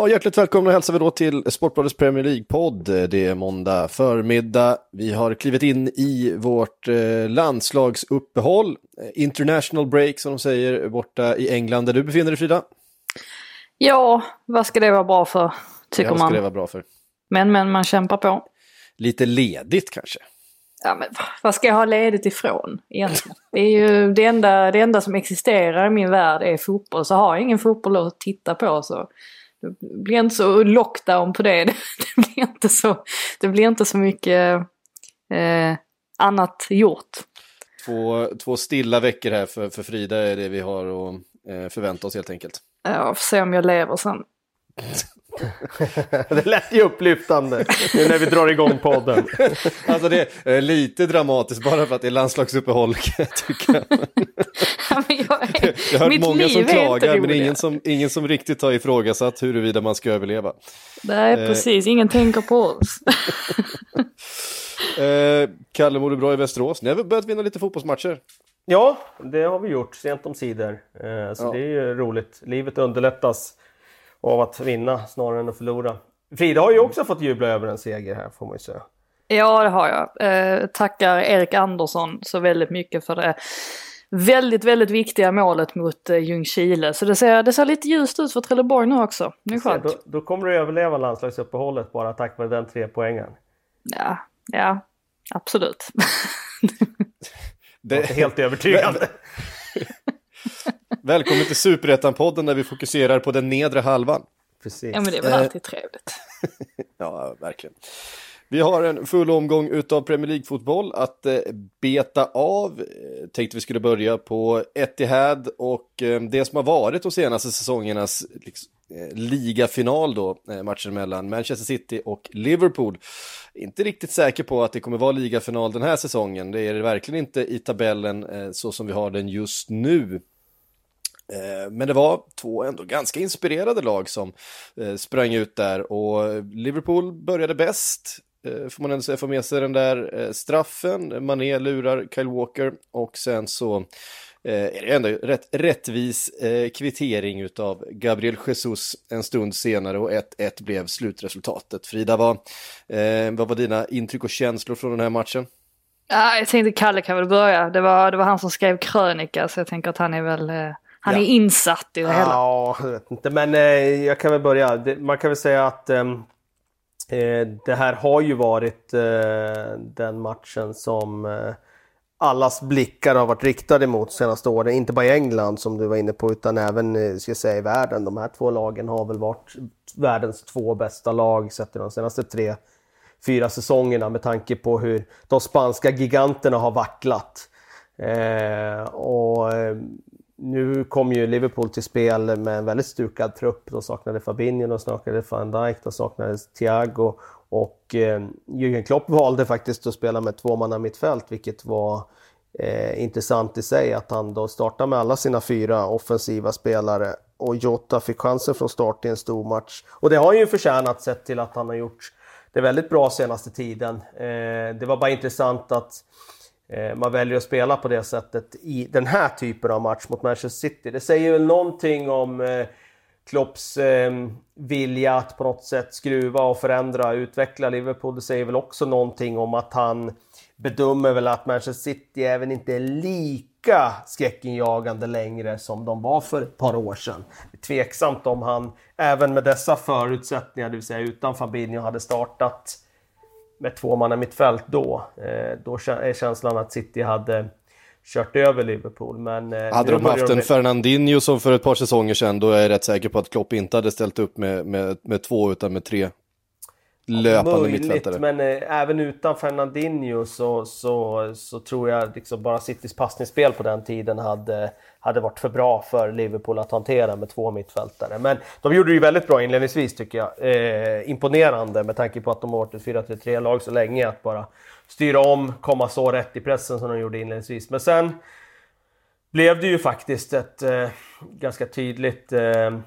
Ja, hjärtligt välkomna hälsar vi då till Sportbladets Premier League-podd. Det är måndag förmiddag. Vi har klivit in i vårt eh, landslagsuppehåll. Eh, International break som de säger borta i England där du befinner dig Frida. Ja, vad ska det vara bra för, tycker ska man. det vara bra för. Men, men man kämpar på. Lite ledigt kanske. Ja, men va- vad ska jag ha ledigt ifrån egentligen? Det är ju det enda, det enda som existerar i min värld är fotboll. Så har jag ingen fotboll att titta på så det blir inte så lockdown på det. Det blir inte så, det blir inte så mycket eh, annat gjort. Två, två stilla veckor här för, för Frida är det vi har att eh, förvänta oss helt enkelt. Jag får se om jag lever sen. Det lät ju upplyftande nu när vi drar igång podden. Alltså det är lite dramatiskt bara för att det är landslagsuppehåll kan jag tycka. Ja, jag, är- Jag har hört mitt många som klagar men ingen som, ingen som riktigt har ifrågasatt huruvida man ska överleva. Nej, Eh. precis. Ingen tänker på oss. Eh, Kalle, mår du bra i Västerås? Ni har börjat vinna lite fotbollsmatcher. Ja, det har vi gjort sent om sidor. Eh, Så Ja. det är ju roligt. Livet underlättas av att vinna snarare än att förlora. Frida har ju också fått jubla över en seger här får man ju säga. Ja, det har jag. Eh, tackar Erik Andersson så väldigt mycket för det väldigt, väldigt viktiga målet mot eh, Ljungskile. Så det ser, det ser lite ljust ut för Trelleborg nu också. Det är Så skönt. då, då kommer du överleva landslagsuppehållet bara tack vare den tre poängen. Ja, ja, absolut. Jag är helt övertygande. Välkommen till Superettan-podden där vi fokuserar på den nedre halvan. Precis. ja, men det är väl Eh. alltid trevligt. Ja, verkligen. Vi har en full omgång utav Premier League-fotboll att eh, beta av. Eh, tänkte vi skulle börja på Etihad och det som har varit de senaste säsongernas liksom, ligafinal då, matchen mellan Manchester City och Liverpool. Inte riktigt säker på att det kommer vara ligafinal den här säsongen. Det är det verkligen inte i tabellen så som vi har den just nu. Eh, men det var två ändå ganska inspirerade lag som eh, sprang ut där och Liverpool började bäst. Eh, får man ändå säga, får med sig den där straffen. Mané lurar Kyle Walker och sen så är det ändå rätt rättvis kvittering av Gabriel Jesus en stund senare och 1-1 blev slutresultatet. Frida, vad, vad var dina intryck och känslor från den här matchen? Ja, jag tänkte Kalle kan väl börja. Det var, det var han som skrev krönika så jag tänker att han är väl eh, han Ja. är insatt i det hela. Ja, jag vet inte. Men eh, jag kan väl börja. Man kan väl säga att ehm, eh, det här har ju varit eh, den matchen som eh, allas blickar har varit riktade mot senaste åren. Inte bara i England som du var inne på utan även eh, ska jag säga, i världen. De här två lagen har väl varit världens två bästa lag sett i de senaste tre, fyra säsongerna med tanke på hur de spanska giganterna har vacklat. Eh, och eh, nu kom ju Liverpool till spel med en väldigt stukad trupp. De saknade Fabinho, de saknade van Dijk, de saknade Thiago och eh, Jürgen Klopp valde faktiskt att spela med två man mittfält vilket var eh, intressant i sig att han då startar med alla sina fyra offensiva spelare och Jota fick chansen från start i en stor match. Och det har han ju förtjänat sett till att han har gjort det väldigt bra senaste tiden. Eh, det var bara intressant att Eh, man väljer att spela på det sättet i den här typen av match mot Manchester City. Det säger väl någonting om eh, Klopps ehm, vilja att på något sätt skruva och förändra, utveckla Liverpool. Det säger väl också någonting om att han bedömer väl att Manchester City även inte är lika skräckinjagande längre som de var för ett par år sedan. Det är tveksamt om han även med dessa förutsättningar, det vill säga utan Fabinho, hade startat med två man i mittfält då. Eh, då är känslan att City hade kört över Liverpool. Men, eh, Hade de haft en Fernandinho som för ett par säsonger sedan, då är jag rätt säker på att Klopp inte hade ställt upp med, med, med två utan med tre. Löpande Möjligt, mittfältare. men eh, även utan Fernandinho så, så, så tror jag liksom bara Citys passningsspel på den tiden hade, hade varit för bra för Liverpool att hantera med två mittfältare. Men de gjorde det ju väldigt bra inledningsvis tycker jag. Eh, imponerande med tanke på att de har varit ett 4-3-3-lag så länge. Att bara styra om, komma så rätt i pressen som de gjorde inledningsvis. Men sen blev det ju faktiskt ett eh, ganska tydligt eh,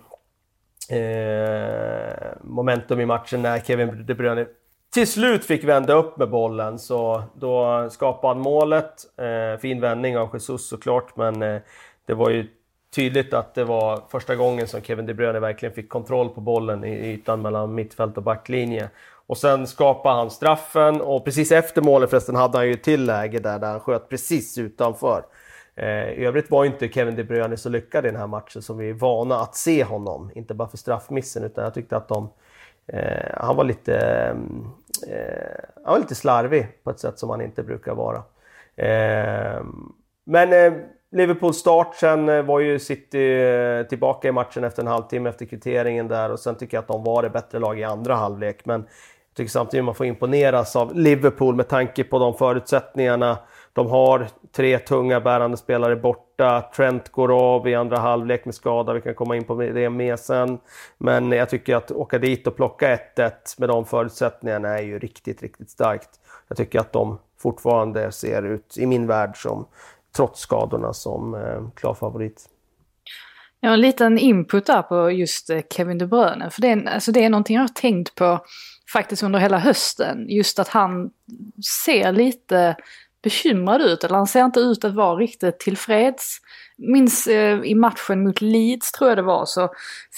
eh, momentum i matchen när Kevin De Bruyne till slut fick vända upp med bollen. Så då skapade han målet. Eh, fin vändning av Jesus såklart, men eh, det var ju tydligt att det var första gången som Kevin De Bruyne verkligen fick kontroll på bollen i ytan mellan mittfält och backlinje. Och sen skapade han straffen och precis efter målet förresten hade han ju ett till läge där, där han sköt precis utanför. Eh, I övrigt var inte Kevin De Bruyne så lyckad i den här matchen som vi är vana att se honom. Inte bara för straffmissen utan jag tyckte att de... Eh, han var lite... Eh, eh han var lite slarvig på ett sätt som han inte brukar vara. Eh, men eh, Liverpools start sen eh, var ju City eh, tillbaka i matchen efter en halvtimme efter kvitteringen där och sen tycker jag att de var det bättre lag i andra halvlek. Men jag tycker samtidigt att man får imponeras av Liverpool med tanke på de förutsättningarna de har tre tunga bärande spelare borta. Trent går av i andra halvlek med skada. Vi kan komma in på det med sen. Men jag tycker att åka dit och plocka 1-1 med de förutsättningarna är ju riktigt, riktigt starkt. Jag tycker att de fortfarande ser ut, i min värld, som trots skadorna som eh, klar favorit. Jag har en liten input där på just eh, Kevin De Bruyne. För det är, alltså det är någonting jag har tänkt på faktiskt under hela hösten. Just att han ser lite bekymrad ut, eller han ser inte ut att vara riktigt tillfreds. Minns eh, i matchen mot Leeds tror jag det var så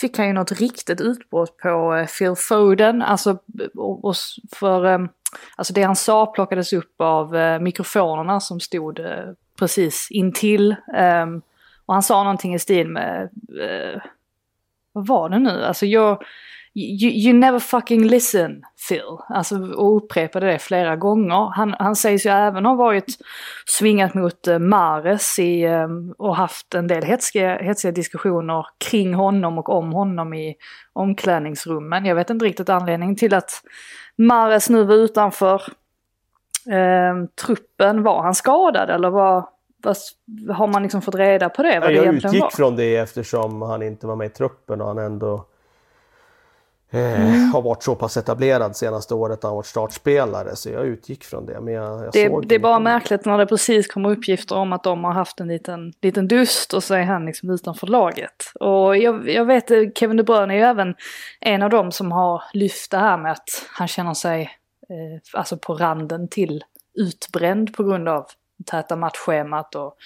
fick han ju något riktigt utbrott på eh, Phil Foden. Alltså, och, och för, eh, alltså det han sa plockades upp av eh, mikrofonerna som stod eh, precis intill. Ehm, och han sa någonting i stil med, eh, vad var det nu? Alltså jag You, you, never fucking listen Phil. Alltså och upprepade det flera gånger. Han, han sägs ju även ha varit svingat mot uh, Mares i, um, och haft en del hetsiga, hetsiga diskussioner kring honom och om honom i omklädningsrummen. Jag vet inte riktigt anledningen till att Mares nu var utanför uh, truppen. Var han skadad eller var, har man liksom fått reda på det? Vad jag det utgick var? från det eftersom han inte var med i truppen och han ändå Mm. Har varit så pass etablerad senaste året, han har varit startspelare, så jag utgick från det. Men jag, jag det, såg det är bara märkligt när det precis kommer uppgifter om att de har haft en liten, liten dust och så är han liksom utanför laget. Och jag, jag vet, Kevin De Bruyne är ju även en av dem som har lyft det här med att han känner sig eh, alltså på randen till utbränd på grund av täta matchschemat och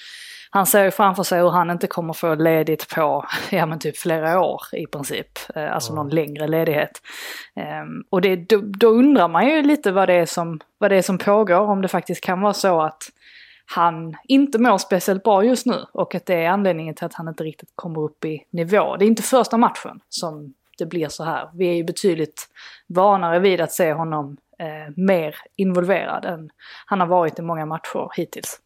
han ser ju framför sig hur han inte kommer få ledigt på, ja men typ flera år i princip. Eh, alltså någon längre ledighet. Um, och det, då, då, undrar man ju lite vad det, är som, vad det är som pågår, om det faktiskt kan vara så att han inte mår speciellt bra just nu och att det är anledningen till att han inte riktigt kommer upp i nivå. Det är inte första matchen som det blir så här. Vi är ju betydligt vanare vid att se honom eh, mer involverad än han har varit i många matcher hittills.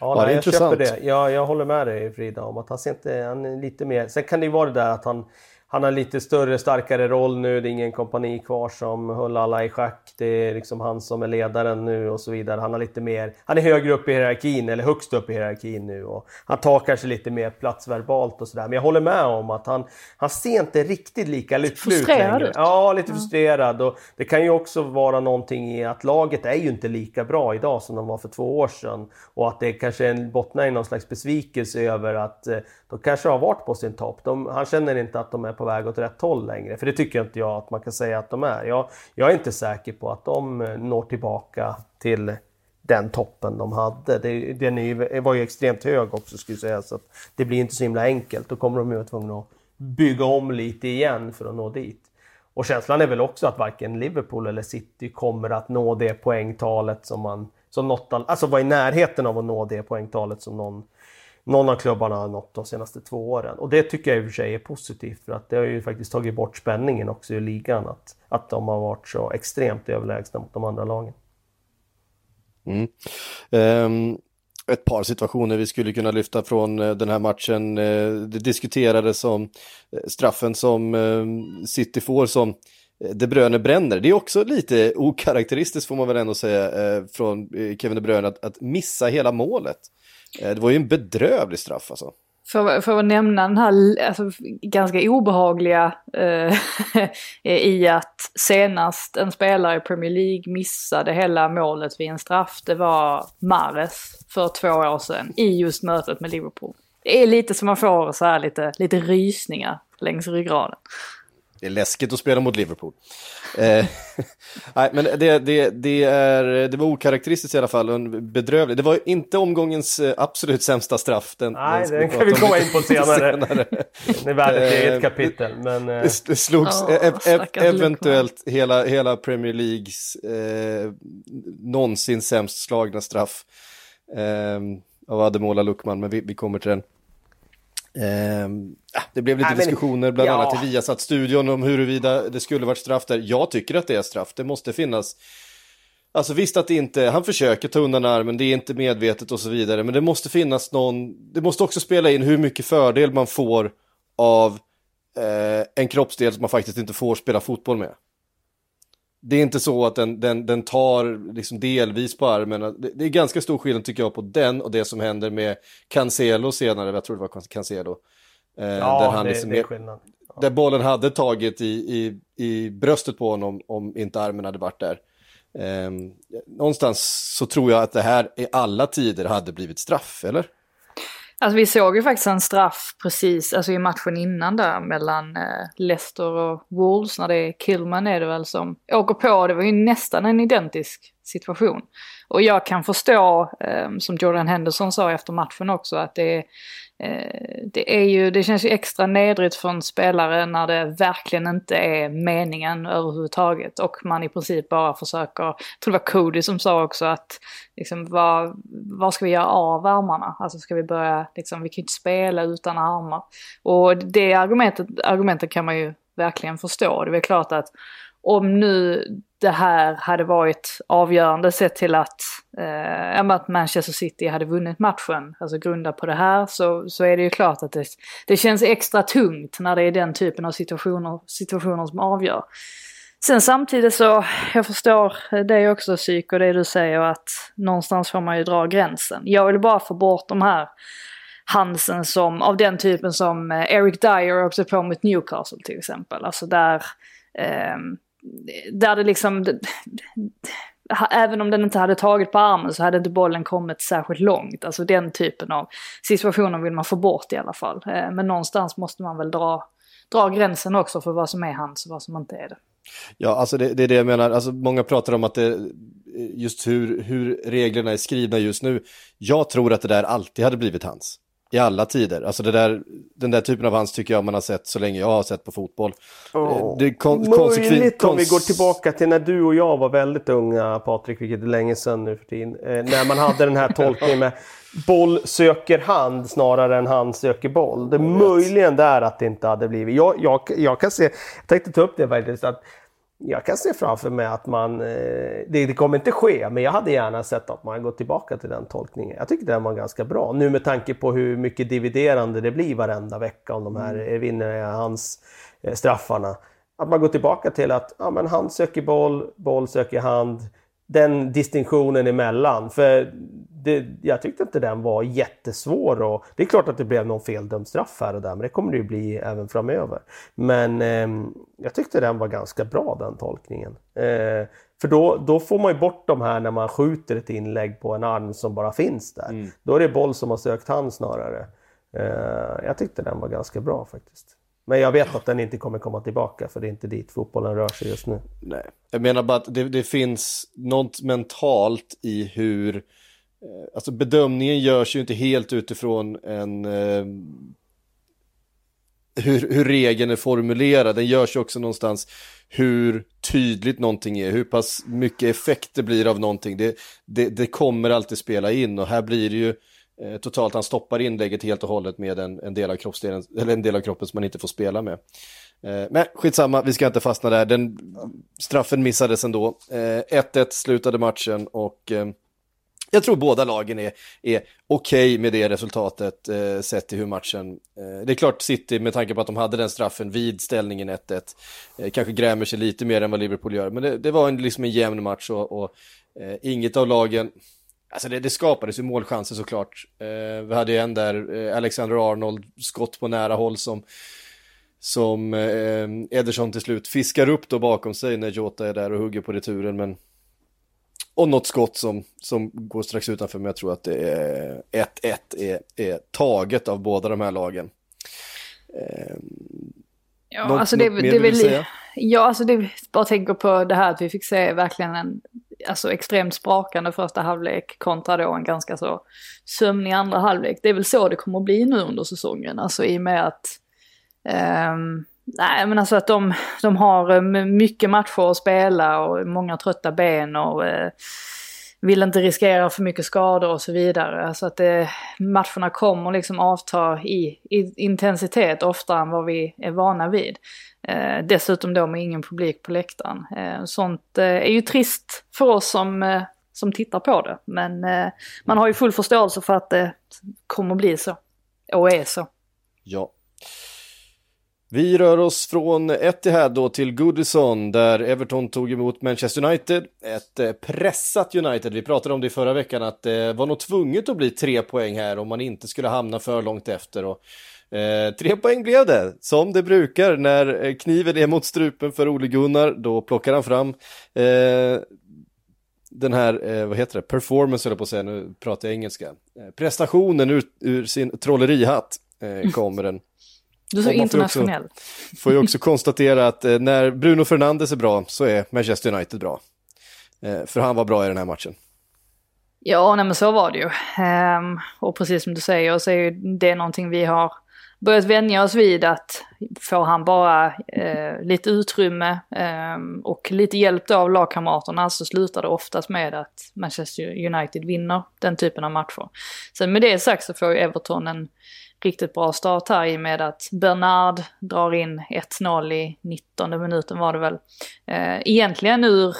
Ja, nej, jag intressant. köper det. Jag, jag håller med dig Frida om att han ser inte, han är lite mer... Sen kan det ju vara det där att han han har lite större, starkare roll nu. Det är ingen kompani kvar som höll alla i schack. Det är liksom han som är ledaren nu och så vidare. Han har lite mer, han är högre upp i hierarkin, eller högst upp i hierarkin nu. Och han tar kanske lite mer plats verbalt och sådär. Men jag håller med om att han, han ser inte riktigt lika lycklig ut längre. Ja, lite frustrerad. Och det kan ju också vara någonting i att laget är ju inte lika bra idag som de var för två år sedan. Och att det kanske bottnar i någon slags besvikelse över att eh, de kanske har varit på sin topp. De, han känner inte att de är på väg åt rätt håll längre. För det tycker inte jag att man kan säga att de är. Jag, jag är inte säker på att de eh, når tillbaka till den toppen de hade. Det, den var ju extremt hög också skulle jag säga. Så det blir inte så himla enkelt. Då kommer de ju vara tvungna att bygga om lite igen för att nå dit. Och känslan är väl också att varken Liverpool eller City kommer att nå det poängtalet som man... Som något, alltså vara i närheten av att nå det poängtalet som någon någon av klubbarna har nått de senaste två åren. Och det tycker jag i och för sig är positivt för att det har ju faktiskt tagit bort spänningen också i ligan att, att de har varit så extremt överlägsna mot de andra lagen. Mm. Um, ett par situationer vi skulle kunna lyfta från uh, den här matchen. Uh, det diskuterades om uh, straffen som City får som De Bruyne bränner. Det är också lite okaraktäristiskt får man väl ändå säga från Kevin De Bruyne att, att missa hela målet. Eh, det var ju en bedrövlig straff alltså. För, för att nämna den här alltså, ganska obehagliga eh, i att senast en spelare i Premier League missade hela målet vid en straff, det var Mares för två år sedan i just mötet med Liverpool. Det är lite som man får så här lite, lite rysningar längs ryggraden. Det är läskigt att spela mot Liverpool. Eh, nej, men det, det, det, är, det var okaraktäristiskt i alla fall, en bedrövlig. Det var inte omgångens eh, absolut sämsta straff. Den, nej, den, den kan vi komma in på senare. senare. det är värd ett eget eh, kapitel. Men, det slogs oh, e e eventuellt hela, hela Premier Leagues eh, någonsin sämst slagna straff eh, av Ademola Luckman, men vi, vi kommer till den. Eh, det blev lite Nej, diskussioner bland ja. annat i Viasat-studion om huruvida det skulle varit straff där. Jag tycker att det är straff, det måste finnas. Alltså visst att det inte, han försöker ta undan armen, det är inte medvetet och så vidare, men det måste finnas någon, det måste också spela in hur mycket fördel man får av eh, en kroppsdel som man faktiskt inte får spela fotboll med. Det är inte så att den, den, den tar liksom delvis på armen. Det, är ganska stor skillnad tycker jag på den och det som händer med Cancelo senare, jag tror det var Cancelo. Eh, ja, där han det, liksom, det är skillnad. Ja. Där bollen hade tagit i, i, i bröstet på honom om inte armen hade varit där. Eh, någonstans så tror jag att det här i alla tider hade blivit straff, eller? Alltså vi såg ju faktiskt en straff precis, alltså i matchen innan där mellan eh, Leicester och Wolves. När det är Kilman är det väl som åker på, det var ju nästan en identisk situation. Och jag kan förstå, eh, som Jordan Henderson sa efter matchen också, att det är Eh, det, är ju, det känns ju extra nedrigt för en spelare när det verkligen inte är meningen överhuvudtaget och man i princip bara försöker, jag tror det var Cody som sa också att liksom, vad, vad ska vi göra av armarna? Alltså ska vi börja, liksom, vi kan ju inte spela utan armar. Och det argumentet, argumentet kan man ju verkligen förstå. Det är väl klart att om nu det här hade varit avgörande sett till att, eh, att Manchester City hade vunnit matchen, alltså grundat på det här, så, så är det ju klart att det, det känns extra tungt när det är den typen av situationer, situationer som avgör. Sen samtidigt så, jag förstår dig också psyk och det du säger att någonstans får man ju dra gränsen. Jag vill bara få bort de här Hansen som, av den typen som eh, Eric Dyer också på mot Newcastle till exempel. Alltså där eh, där det liksom, även om den inte hade tagit på armen så hade inte bollen kommit särskilt långt. Alltså den typen av situationer vill man få bort i alla fall. Eh, men någonstans måste man väl dra, dra gränsen också för vad som är hans och vad som inte är det. Ja, alltså det, det är det jag menar. Alltså många pratar om att det, just hur, hur reglerna är skrivna just nu. Jag tror att det där alltid hade blivit hans. I alla tider. Alltså där, den där typen av hands tycker jag man har sett så länge jag har sett på fotboll. Oh. Det är kon Möjligt om vi går tillbaka till när du och jag var väldigt unga, Patrik, vilket är länge sedan nu för tiden. Eh, när man hade den här tolkningen med boll söker hand snarare än hand söker boll. Det är möjligen där att det inte hade blivit. Jag, jag, jag kan se, jag tänkte ta upp det faktiskt, att jag kan se framför mig att man, eh, det, det, kommer inte ske, men jag hade gärna sett att man går tillbaka till den tolkningen. Jag tycker den var ganska bra. Nu med tanke på hur mycket dividerande det blir varenda vecka om de här mm. vinner hans eh, straffarna. Att man går tillbaka till att ja, men hand söker boll, boll söker hand. Den distinktionen emellan. För det, jag tyckte inte den var jättesvår. Och det är klart att det blev någon feldömd straff här och där, men det kommer det ju bli även framöver. Men eh, jag tyckte den var ganska bra den tolkningen. Eh, för då, då får man ju bort de här när man skjuter ett inlägg på en arm som bara finns där. Mm. Då är det boll som har sökt hand snarare. Eh, jag tyckte den var ganska bra faktiskt. Men jag vet att den inte kommer komma tillbaka för det är inte dit fotbollen rör sig just nu. Nej, jag menar bara att det, det finns något mentalt i hur Eh, alltså bedömningen görs ju inte helt utifrån en eh, hur, hur regeln är formulerad, den görs ju också någonstans hur tydligt någonting är, hur pass mycket effekt det blir av någonting. Det, det, det kommer alltid spela in och här blir det ju eh, Eh, totalt, han stoppar inlägget helt och hållet med en, en, del av kroppsdelen, eller en del av kroppen som man inte får spela med. Eh, men skitsamma, vi ska inte fastna där. Den, straffen missades ändå. Eh, 1-1 slutade matchen och eh, jag tror båda lagen är, är okej okay med det resultatet eh, sett till hur matchen... Eh, det är klart City med tanke på att de hade den straffen vid ställningen 1-1 eh, kanske grämer sig lite mer än vad Liverpool gör. Men det, det var en, liksom en jämn match och, och eh, inget av lagen... Alltså det, det skapades ju målchanser såklart. Eh, vi hade ju en där, eh, Alexander Arnold, skott på nära håll som som eh, Ederson till slut fiskar upp då bakom sig när Jota är där och hugger på returen. Men och något skott som, som går strax utanför, men jag tror att det är 1-1 är, är taget av båda de här lagen. Eh, ja, något, alltså det, något det, det vill säga? Ja, alltså det, bara tänker på det här att vi fick se verkligen en alltså extremt sprakande första halvlek kontra då en ganska så sömnig andra halvlek. Det är väl så det kommer att bli nu under säsongen, alltså i och med att um, Nej men alltså att de, de har eh, mycket matcher att spela och många trötta ben och eh, vill inte riskera för mycket skador och så vidare. Alltså att det, matcherna kommer liksom avta i, i, intensitet oftare än vad vi är vana vid. Eh, dessutom då med ingen publik på läktaren. Eh, sånt eh, är ju trist för oss som, eh, som tittar på det. Men eh, man har ju full förståelse för att det kommer bli så. Och är så. Ja, vi rör oss från Etihad då till Goodison där Everton tog emot Manchester United. Ett eh, pressat United. Vi pratade om det i förra veckan att det var nog tvunget att bli tre poäng här om man inte skulle hamna för långt efter. Och, eh, tre poäng blev det, som det brukar när eh, kniven är mot strupen för Ole Gunnar. Då plockar han fram eh, den här, eh, vad heter det, performance eller på att säga, nu pratar jag engelska. Eh, prestationen ur, ur sin trollerihatt kommer den. Du så internationell. Får, också, får ju också konstatera att eh, när Bruno Fernandes är bra så är Manchester United bra. Eh, för han var bra i den här matchen. Ja, nej men så var det ju. Um, och precis som du säger så är det någonting vi har börjat vänja oss vid att får han bara eh, lite utrymme eh, och lite hjälp av lagkamraterna så slutar det oftast med att Manchester United vinner den typen av matcher. Sen med det sagt så får ju Everton en riktigt bra start här i och med att Bernard drar in 1-0 i 19 minuten var det väl. Eh, egentligen ur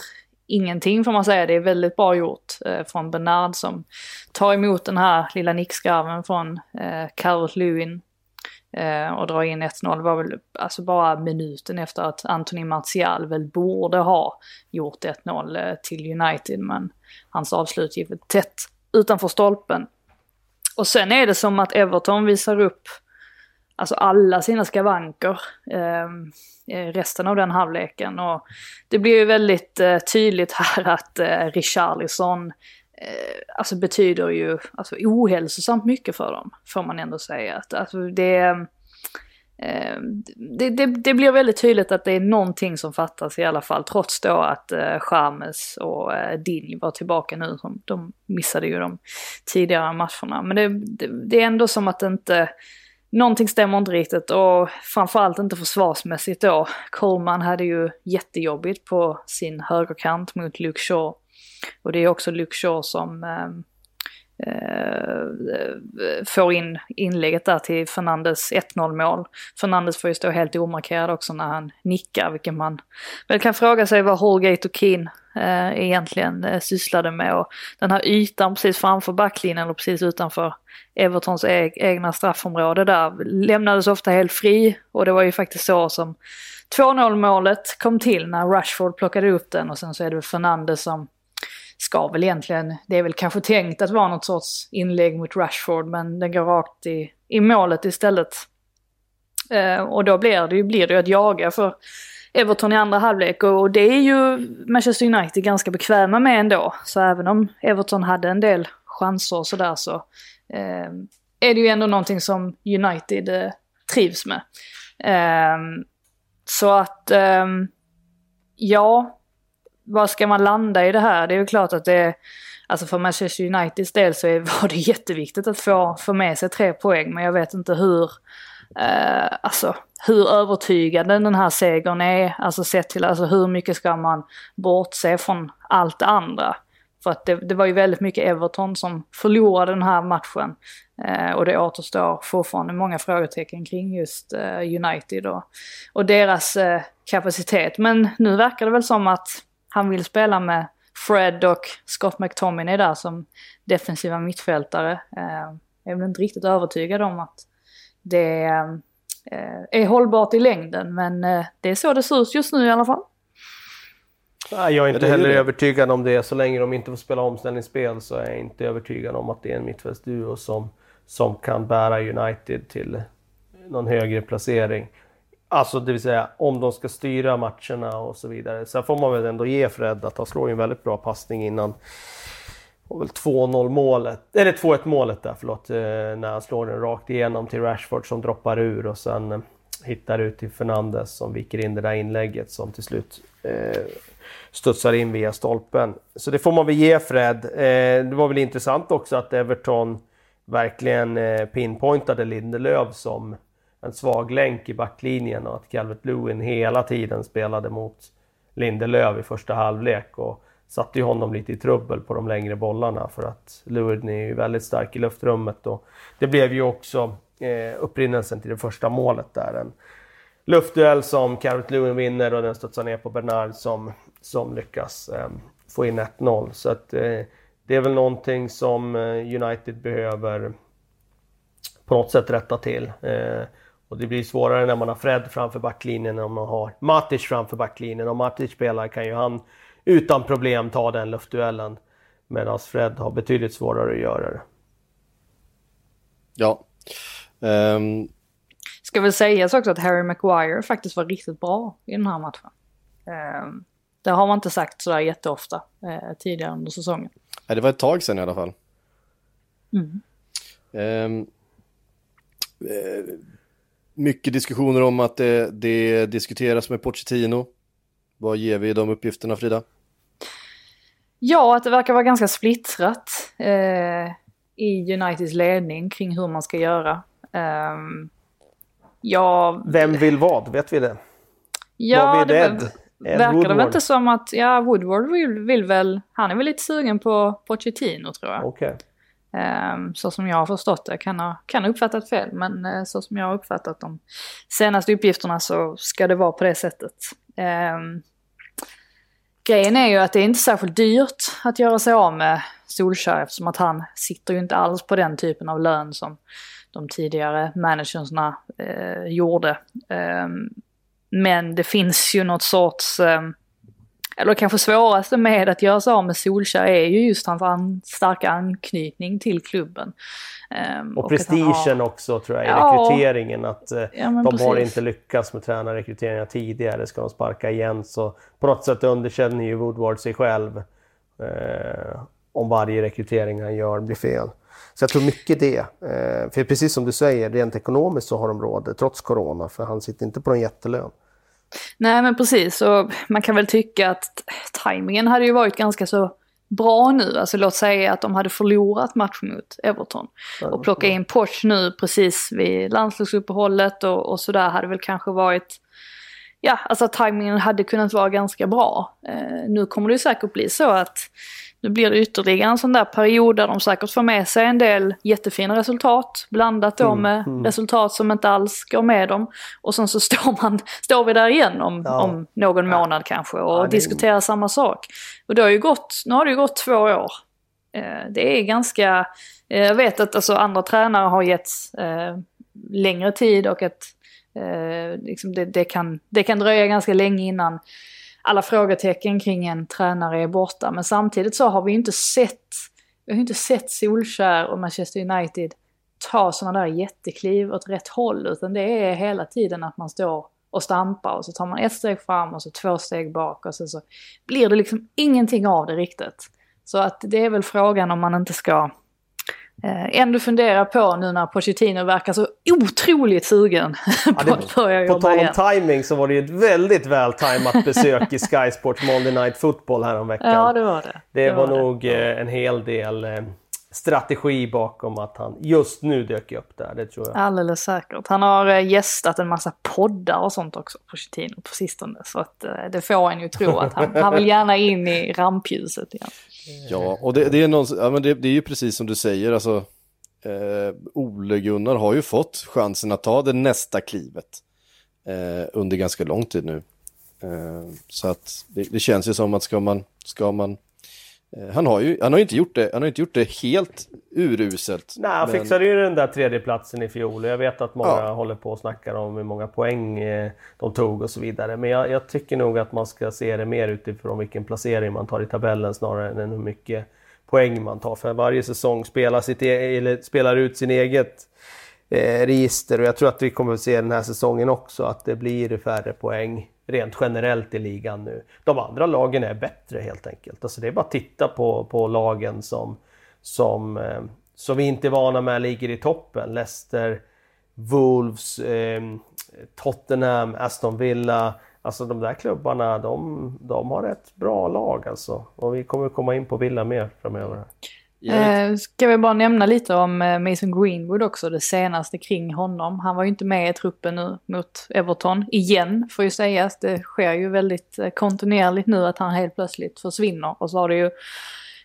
ingenting får man säga, det är väldigt bra gjort eh, från Bernard som tar emot den här lilla nickskarven från eh, Carrot Lewin eh, och dra in 1-0. Var väl alltså bara minuten efter att Anthony Martial väl borde ha gjort 1-0 eh, till United men hans avslut gick tätt utanför stolpen. Och sen är det som att Everton visar upp alltså alla sina skavanker ehm, eh, resten av den halvleken. Och det blir ju väldigt eh, tydligt här att eh, Richarlison Eh, alltså betyder ju alltså, ohälsosamt mycket för dem, får man ändå säga. Att, alltså, det, Eh, det, det, det, blir väldigt tydligt att det är någonting som fattas i alla fall, trots då att eh, Chames och eh, Dinj var tillbaka nu. Som, de missade ju de tidigare matcherna. Men det, det, det är ändå som att inte, någonting stämmer inte riktigt och framförallt inte försvarsmässigt då. Coleman hade ju jättejobbigt på sin högerkant mot Luke Shaw. Och det är också Luke Shaw som ehm, eh, får in inlägget där till Fernandes 1-0 mål. Fernandes får ju stå helt omarkerad också när han nickar, vilket man väl kan fråga sig vad Holgate och Keane eh, egentligen eh, sysslade med. Och den här ytan precis framför backlinjen och precis utanför Evertons e egna straffområde där lämnades ofta helt fri och det var ju faktiskt så som 2-0 målet kom till när Rashford plockade upp den och sen så är det Fernandes som ska väl egentligen, det är väl kanske tänkt att vara något sorts inlägg mot Rashford men den går rakt i, i målet istället. Eh, och då blir det ju blir det att jaga för Everton i andra halvlek och det är ju Manchester United ganska bekväma med ändå. Så även om Everton hade en del chanser och sådär så eh, är det ju ändå någonting som United eh, trivs med. Eh, så att, eh, ja, vad ska man landa i det här? Det är ju klart att det, alltså för Manchester Uniteds del så var det jätteviktigt att få, få med sig tre poäng, men jag vet inte hur, eh, alltså hur övertygande den här segern är, alltså sett till alltså hur mycket ska man bortse från allt det andra. För att det, det var ju väldigt mycket Everton som förlorade den här matchen. Eh, och det återstår fortfarande många frågetecken kring just eh, United och, och deras eh, kapacitet. Men nu verkar det väl som att han vill spela med Fred och Scott McTominay där som defensiva mittfältare. Eh, jag är väl inte riktigt övertygad om att det eh, är hållbart i längden men eh, det är så det ser ut just nu i alla fall. Jag är inte heller övertygad om det. Så länge de inte får spela omställningsspel så är jag inte övertygad om att det är en mittfältsduo som, som kan bära United till någon högre placering. Alltså det vill säga om de ska styra matcherna och så vidare. Sen får man väl ändå ge Fred att han slår en väldigt bra passning innan och väl 2-0 målet, eller 2-1 målet där förlåt, eh, när han slår den rakt igenom till Rashford som droppar ur och sen eh, hittar ut till Fernandes som viker in det där inlägget som till slut eh, studsar in via stolpen. Så det får man väl ge Fred. Eh, det var väl intressant också att Everton verkligen eh, pinpointade Lindelöf som en svag länk i backlinjen och att Calvert Lewin hela tiden spelade mot Lindelöf i första halvlek och satte ju honom lite i trubbel på de längre bollarna för att Lewin är ju väldigt stark i luftrummet och det blev ju också eh, upprinnelsen till det första målet där. En luftduell som Calvert Lewin vinner och den studsar ner på Bernard som, som lyckas eh, få in 1-0. Så att eh, det är väl någonting som eh, United behöver på något sätt rätta till. Eh, och det blir svårare när man har Fred framför backlinjen än om man har Matic framför backlinjen. Om Matic spelar kan ju han utan problem ta den luftduellen. Medan Fred har betydligt svårare att göra det. Ja. Um... Ska väl sägas också att Harry Maguire faktiskt var riktigt bra i den här matchen. Um, det har man inte sagt sådär jätteofta uh, tidigare under säsongen. Ja, det var ett tag sedan i alla fall. Mm. Um, uh, mycket diskussioner om att det, det diskuteras med Pochettino. Vad ger vi de uppgifterna Frida? Ja, att det verkar vara ganska splittrat eh, i Uniteds ledning kring hur man ska göra. Um, ja, Vem vill vad? Vet vi det? Ja, vad det Ed? Ed verkar Woodward. det väl inte som att, ja Woodward vill, vill, väl, han är väl lite sugen på Pochettino tror jag. Okay. Ehm, så som jag har förstått det, kan ha, kan ha uppfattat fel, men eh, så som jag har uppfattat de senaste uppgifterna så ska det vara på det sättet. Ehm, grejen är ju att det är inte särskilt dyrt att göra sig av med Solskjaer eftersom att han sitter ju inte alls på den typen av lön som de tidigare managersna eh, gjorde. Eh, men det finns ju något sorts ehm, eller kanske svåraste med att göra sig av med Solskjaer är ju just hans an starka anknytning till klubben. Um, och, och prestigen har... också tror jag i ja, rekryteringen. Att uh, ja, de precis. har inte lyckats med tränarrekryteringar tidigare, ska de sparka igen. Så på något sätt underkänner ju Woodward sig själv. Uh, om varje rekrytering han gör blir fel. Så jag tror mycket det. Uh, för precis som du säger, rent ekonomiskt så har de råd trots corona, för han sitter inte på en jättelön. Nej men precis, och man kan väl tycka att tajmingen hade ju varit ganska så bra nu. Alltså låt säga att de hade förlorat matchen mot Everton. Och plocka in Porsche nu precis vid landslagsuppehållet och, och sådär hade väl kanske varit Ja, alltså tajmingen hade kunnat vara ganska bra. Eh, nu kommer det ju säkert bli så att nu blir det ytterligare en sån där period där de säkert får med sig en del jättefina resultat. Blandat då mm, med mm. resultat som inte alls går med dem. Och sen så står, man, står vi där igen om, ja. om någon månad kanske och ja, diskuterar är... samma sak. Och det har ju gått, nu har det ju gått två år. Eh, det är ganska, eh, jag vet att alltså andra tränare har getts eh, längre tid och att liksom det, det, kan, det kan dröja ganska länge innan alla frågetecken kring en tränare är borta. Men samtidigt så har vi inte sett, vi har inte sett Solskär och Manchester United ta sådana där jättekliv åt rätt håll. Utan det är hela tiden att man står och stampar och så tar man ett steg fram och så två steg bak och så, så blir det liksom ingenting av det riktigt. Så att det är väl frågan om man inte ska ändå fundera på nu när Pochettino verkar så otroligt sugen ja, på att börja jobba På tal om timing så var det ju ett väldigt vältajmat besök i Sky Sports Monday Night Football häromveckan. Ja, det var det. Det, det var, var det. nog eh, en hel del eh, strategi bakom att han just nu dök upp där, det tror jag. Alldeles säkert. Han har eh, gästat en massa poddar och sånt också, Pochettino, på sistone. Så att eh, det får en ju tro att han, han vill gärna in i rampljuset igen. Ja, och det, det är, någon, ja, men det, det, är ju precis som du säger, alltså eh, Ole Gunnar har ju fått chansen att ta det nästa klivet eh, under ganska lång tid nu. Eh, så att det, det, känns ju som att ska man, ska man han har ju han har inte, gjort det, han har inte gjort det helt uruselt. Nej, han men- fixade ju den där tredjeplatsen i fjol. Jag vet att många Ja. håller på och snackar om hur många poäng eh, de tog och så vidare. Men jag, jag tycker nog att man ska se det mer utifrån vilken placering man tar i tabellen snarare än hur mycket poäng man tar. För varje säsong spelar, sitt e- eller spelar ut sin eget eh, register och jag tror att vi kommer att se den här säsongen också att det blir färre poäng rent generellt i ligan nu. De andra lagen är bättre helt enkelt. Alltså det är bara att titta på, på lagen som, som, eh, som vi inte är vana med ligger i toppen. Leicester, Wolves, eh, Tottenham, Aston Villa. Alltså de där klubbarna, de, de har ett bra lag alltså. Och vi kommer komma in på Villa mer framöver. Eh, ska vi bara nämna lite om eh, Mason Greenwood också, det senaste kring honom. Han var ju inte med i truppen nu mot Everton, igen får ju sägas. Det sker ju väldigt eh, kontinuerligt nu att han helt plötsligt försvinner. Och så har det ju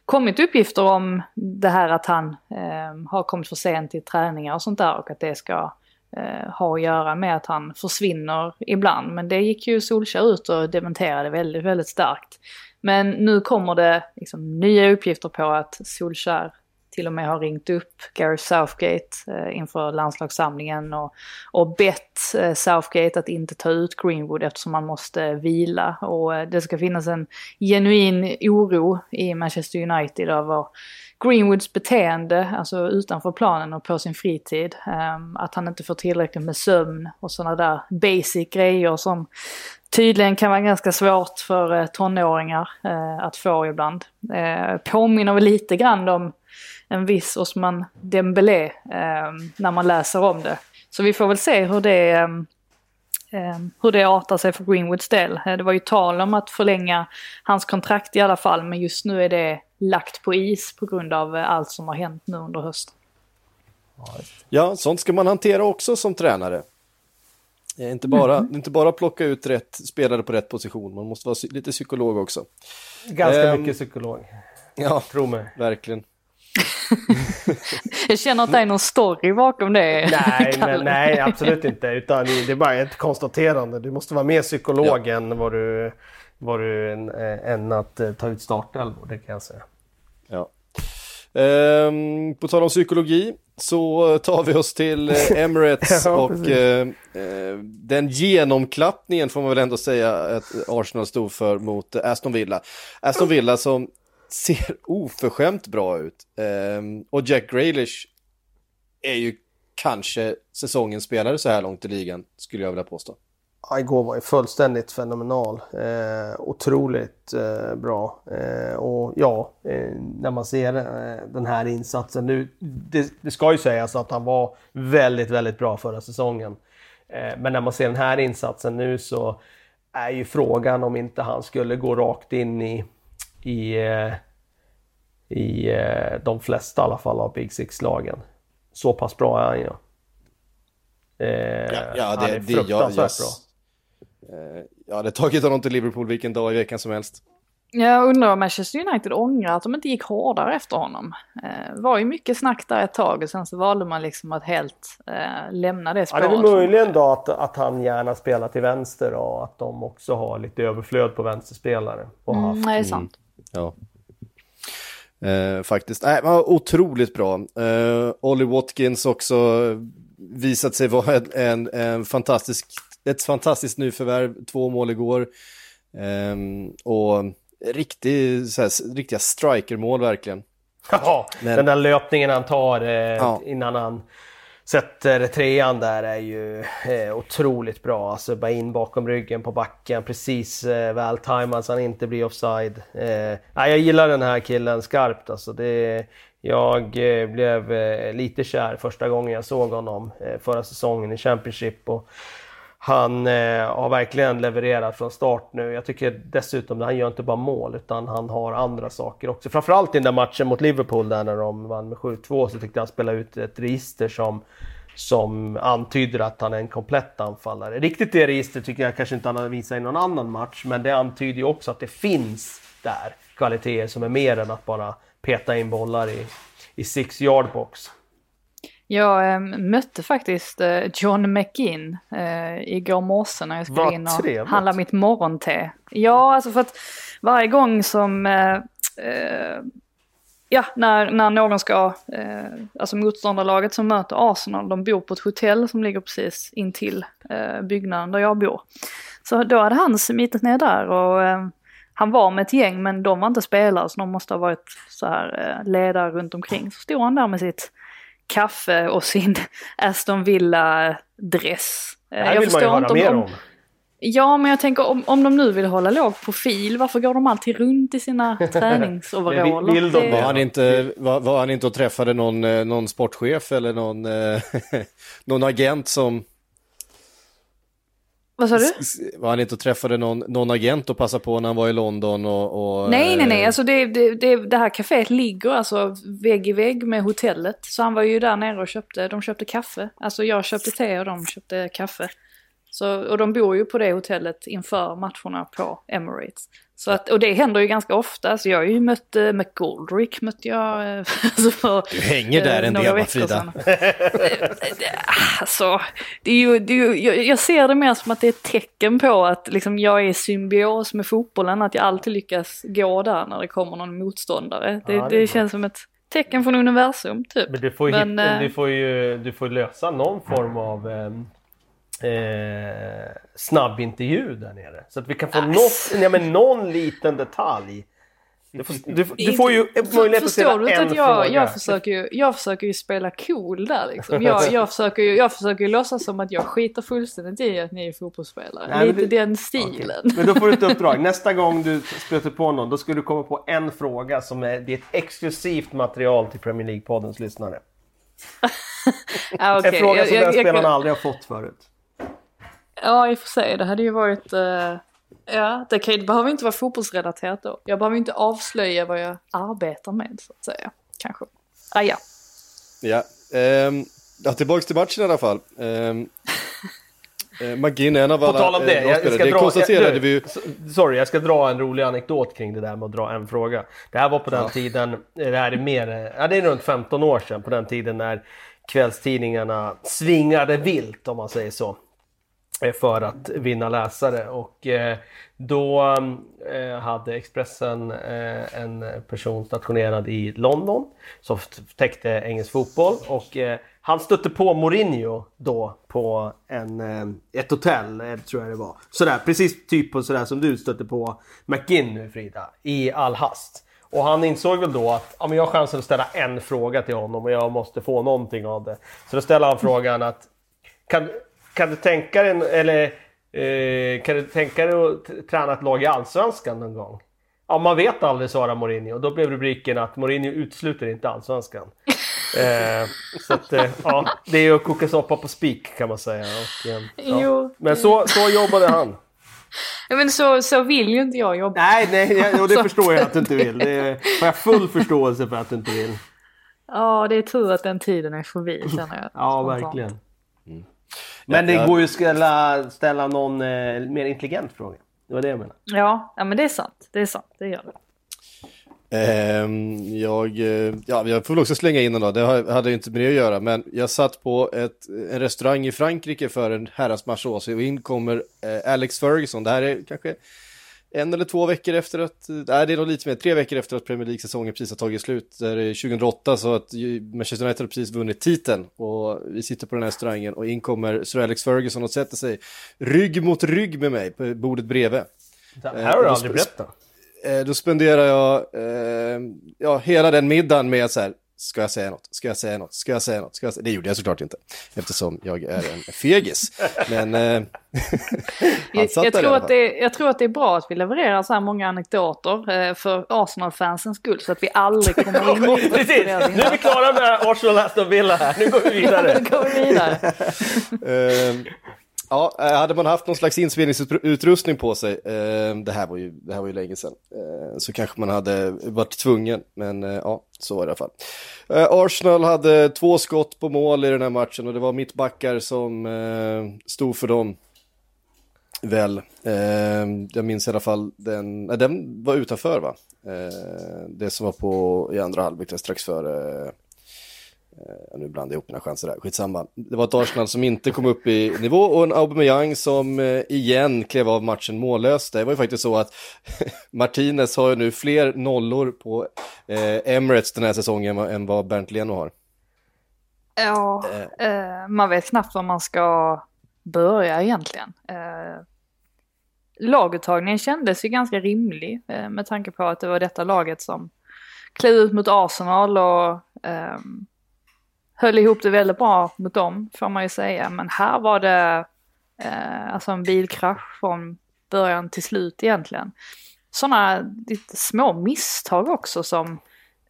kommit uppgifter om det här att han eh, har kommit för sent till träningar och sånt där och att det ska eh, ha att göra med att han försvinner ibland. Men det gick ju Solskjaer ut och dementerade väldigt, väldigt starkt. Men nu kommer det liksom nya uppgifter på att Solskär till och med har ringt upp Gareth Southgate eh, inför landslagssamlingen och, och bett eh, Southgate att inte ta ut Greenwood eftersom man måste vila. Och eh, det ska finnas en genuin oro i Manchester United över Greenwoods beteende, alltså utanför planen och på sin fritid. Ehm, att han inte får tillräckligt med sömn och sådana där basic grejer som tydligen kan vara ganska svårt för eh, tonåringar eh, att få ibland. Eh, påminner väl lite grann om en viss Osman Dembélé eh, när man läser om det. Så vi får väl se hur det, eh, eh, hur det artar sig för Greenwoods del. Eh, det var ju tal om att förlänga hans kontrakt i alla fall, men just nu är det lagt på is på grund av eh, allt som har hänt nu under hösten. Ja, sånt ska man hantera också som tränare. Eh, Inte bara, inte bara plocka ut rätt spelare på rätt position, man måste vara lite psykolog också. Ganska Ehm, mycket psykolog, Ja, tro mig. verkligen. Jag känner att det är någon story bakom det. Nej, men, nej, absolut inte. Utan det är bara ett konstaterande. Du måste vara mer psykolog än vad du, vad du än, än att eh, ta ut startelvor, det kan jag säga. Ja. Ehm, på tal om psykologi så tar vi oss till eh, Emirates Ja, och eh, eh, den genomklappningen får man väl ändå säga att Arsenal stod för mot Aston Villa. Aston Villa som ser oförskämt bra ut. Ehm, och Jack Grealish är ju kanske säsongens spelare så här långt i ligan, skulle jag vilja påstå. Ja, igår var ju fullständigt fenomenal. Eh, otroligt eh, bra. Eh, och ja, eh, när man ser eh, den här insatsen nu. Det, det ska ju sägas att han var väldigt, väldigt bra förra säsongen. Eh, men när man ser den här insatsen nu så är ju frågan om inte han skulle gå rakt in i, i, i de flesta i alla fall av Big Six-lagen. Så pass bra är han ju. Eh, Ja, ja, han det, är det, jag, jag, fruktansvärt bra. Eh, jag hade tagit honom till Liverpool vilken dag i veckan som helst. Jag undrar om Manchester United ångrar att de inte gick hårdare efter honom. Det var ju mycket snack där ett tag och sen så valde man liksom att helt eh, lämna det Ja, spåret. det är väl möjligen då att, att han gärna spelar till vänster och att de också har lite överflöd på vänsterspelare. Och Mm, haft. det är sant. Ja. Eh, faktiskt. Nej, men otroligt bra. Eh, Ollie Watkins också visat sig vara en, en, en fantastisk, ett fantastiskt nyförvärv, två mål igår. Eh, och riktig, så här, riktiga strikermål verkligen. Ja, Men- den där löpningen han tar eh, Ja. innan han sätter trean där är ju eh, otroligt bra. Alltså bara in bakom ryggen på backen, precis eh, vältajmad så han inte blir offside. Eh, jag gillar den här killen skarpt alltså. Det, jag eh, blev eh, lite kär första gången jag såg honom eh, förra säsongen i Championship. Och han eh, har verkligen levererat från start nu. Jag tycker dessutom att han gör inte bara mål utan han har andra saker också. Framförallt i den där matchen mot Liverpool där när de vann med 7-2 så tyckte jag han spelade ut ett register som, som antyder att han är en komplett anfallare. Riktigt det registret tycker jag kanske inte han har visat i någon annan match men det antyder ju också att det finns där kvaliteter som är mer än att bara peta in bollar i, i six yard box. Jag eh, mötte faktiskt eh, John McInn eh, igår morse när jag skulle Vad in och trevligt. handla mitt morgonte. Ja, alltså för att varje gång som eh, eh, ja, när, när någon ska, eh, alltså motståndarlaget som möter Arsenal, de bor på ett hotell som ligger precis intill byggnaden där jag bor. Så då hade han smitit ner där och han var med ett gäng men de var inte spelare så de måste ha varit så här ledare runt omkring. Så stod han där med sitt kaffe och sin Aston Villa-dress. Det här vill man ju höra mer om. Ja, men jag tänker om, om de nu vill hålla låg profil, varför går de alltid runt i sina träningsoveraller? Vill de Det- Var han inte, var, var han inte och träffade någon, eh, någon sportchef eller någon, eh, någon agent som... Vad sa du? Var han inte och träffade någon, någon agent och passade på när han var i London och... och Nej, nej, nej. eh, Alltså det, det, det, det här kaféet ligger alltså vägg i vägg med hotellet. Så han var ju där nere och köpte, de köpte kaffe. Alltså jag köpte te och de köpte kaffe. Så, och de bor ju på det hotellet inför matcherna på Emirates. Så att, och det händer ju ganska ofta. Så jag har ju mött uh, McGoldrick, mötte jag. eh, alltså för, Du hänger där eh, en några del, va, Frida? Alltså, det är ju, det är ju, jag, jag ser det mer som att det är ett tecken på att liksom, jag är i symbios med fotbollen, att jag alltid lyckas gå där när det kommer någon motståndare. Det, Ja, det det, känns som ett tecken från universum, typ. Men du får ju, Men, hitta, eh, du får ju du får lösa någon form av eh, eh, snabbintervju där nere. Så att vi kan få något, ja, men någon liten detalj. Du får, du, du får ju möjlighet att ställa du inte en att jag, fråga. jag, försöker ju, jag försöker ju spela cool där liksom. Jag, jag, försöker ju, jag försöker ju låtsas som att jag skiter fullständigt i att ni är fotbollsspelare. Nej, Lite det- den stilen. Men då får du ett uppdrag. Nästa gång du stöter på någon, då ska du komma på en fråga som är, det är ett exklusivt material till Premier League-poddens lyssnare. Ja, okej. En fråga som jag- den spelaren aldrig har fått förut. Ja, i och för sig. Det hade ju varit... eh, ja, det, kan, det behöver inte vara fotbollsrelaterat då. Jag behöver inte avslöja vad jag arbetar med, så att säga. Kanske. Ah, ja. Ja, ehm, ja, tillbaks till matchen i alla fall. Eh, McGinn är en av På alla tal om det, eh, bra jag, ska det dra... konstaterade jag, vi ju. Sorry, jag ska dra en rolig anekdot kring det där med att dra en fråga. Det här var på den tiden, eh, det här är mer, ja det är runt 15 år sedan, på den tiden när kvällstidningarna svingade vilt om man säger så. Eh, för att vinna läsare och eh, då eh, hade Expressen en person stationerad i London som täckte engelsk fotboll och han stötte på Mourinho då på en, ett hotell, tror jag det var. Sådär, precis typ på sådär som du stötte på McGinn nu Frida, i all hast. Och han insåg väl då att ja, men jag har chansen att ställa en fråga till honom och jag måste få någonting av det. Så då ställer han frågan att kan, kan du tänka dig, eller eh, kan du tänka dig att träna ett lag i Allsvenskan någon gång? Ja, man vet aldrig, svarar Mourinho. Då blev rubriken att Mourinho utesluter inte Allsvenskan. eh, så att, eh, ja, det är ju att koka soppa på spik kan man säga. Och, eh, ja. Men så, så jobbade han. Ja, Men så, så vill ju inte jag jobba. Nej, nej, och det förstår jag att du inte vill. Det har jag full förståelse för att du inte vill. Ja, det är tur att den tiden är förbi, känner jag. Ja, verkligen. Men det går ju att ställa, ställa någon eh, mer intelligent fråga. Det var det jag menade. Ja, ja, men det är sant. Det är sant. Det gör det. Ehm, jag, eh, ja, jag får väl också slänga in den då, det hade ju inte med det att göra, men jag satt på ett, en restaurang i Frankrike för en herrans match och in kommer eh, Alex Ferguson, det här är kanske en eller två veckor efter att, nej det är nog lite mer, tre veckor efter att Premier League-säsongen precis har tagit slut, det är 2008 så att Manchester United har precis vunnit titeln och vi sitter på den här restaurangen och in kommer Sir Alex Ferguson och sätter sig rygg mot rygg med mig på bordet bredvid. Det här har du aldrig berättat. Eh, då spenderar jag eh, ja, hela den middagen med att så här, ska jag säga något, ska jag säga något, ska jag säga något, ska jag säga... Det gjorde jag såklart inte, eftersom jag är en fegis. Men eh, han Jag, satt jag, där i tror att det, jag tror att det är bra att vi levererar så här många anekdoter eh, för Arsenal-fansens skull så att vi aldrig kommer in på Precis, nu är vi klara med Arsenal Aston Villa här. Nu går vi vidare. Nu går vi vidare. Ja, eh, hade man haft någon slags inspelningsutrustning på sig, eh, det, här var ju, det här var ju länge sedan, eh, så kanske man hade varit tvungen, men eh, ja, så var det i alla fall. Eh, Arsenal hade två skott på mål i den här matchen och det var mittbackar som eh, stod för dem. Väl, eh, jag minns i alla fall den, nej, den var utanför va? Eh, det som var på i andra halvlek strax före Eh, nu blandar jag ihop mina chanser där, skitsamma. Det var ett Arsenal som inte kom upp i nivå och en Aubameyang som eh, igen klev av matchen mållös. Det var ju faktiskt så att Martinez har ju nu fler nollor på eh, Emirates den här säsongen än vad Bernt Leno har. Ja, eh, man vet knappt var man ska börja egentligen. Eh, laguttagningen kändes ju ganska rimlig eh, med tanke på att det var detta laget som klev ut mot Arsenal och eh, höll ihop det väldigt bra mot dem får man ju säga. Men här var det eh, alltså en bilkrasch från början till slut egentligen. Sådana lite små misstag också som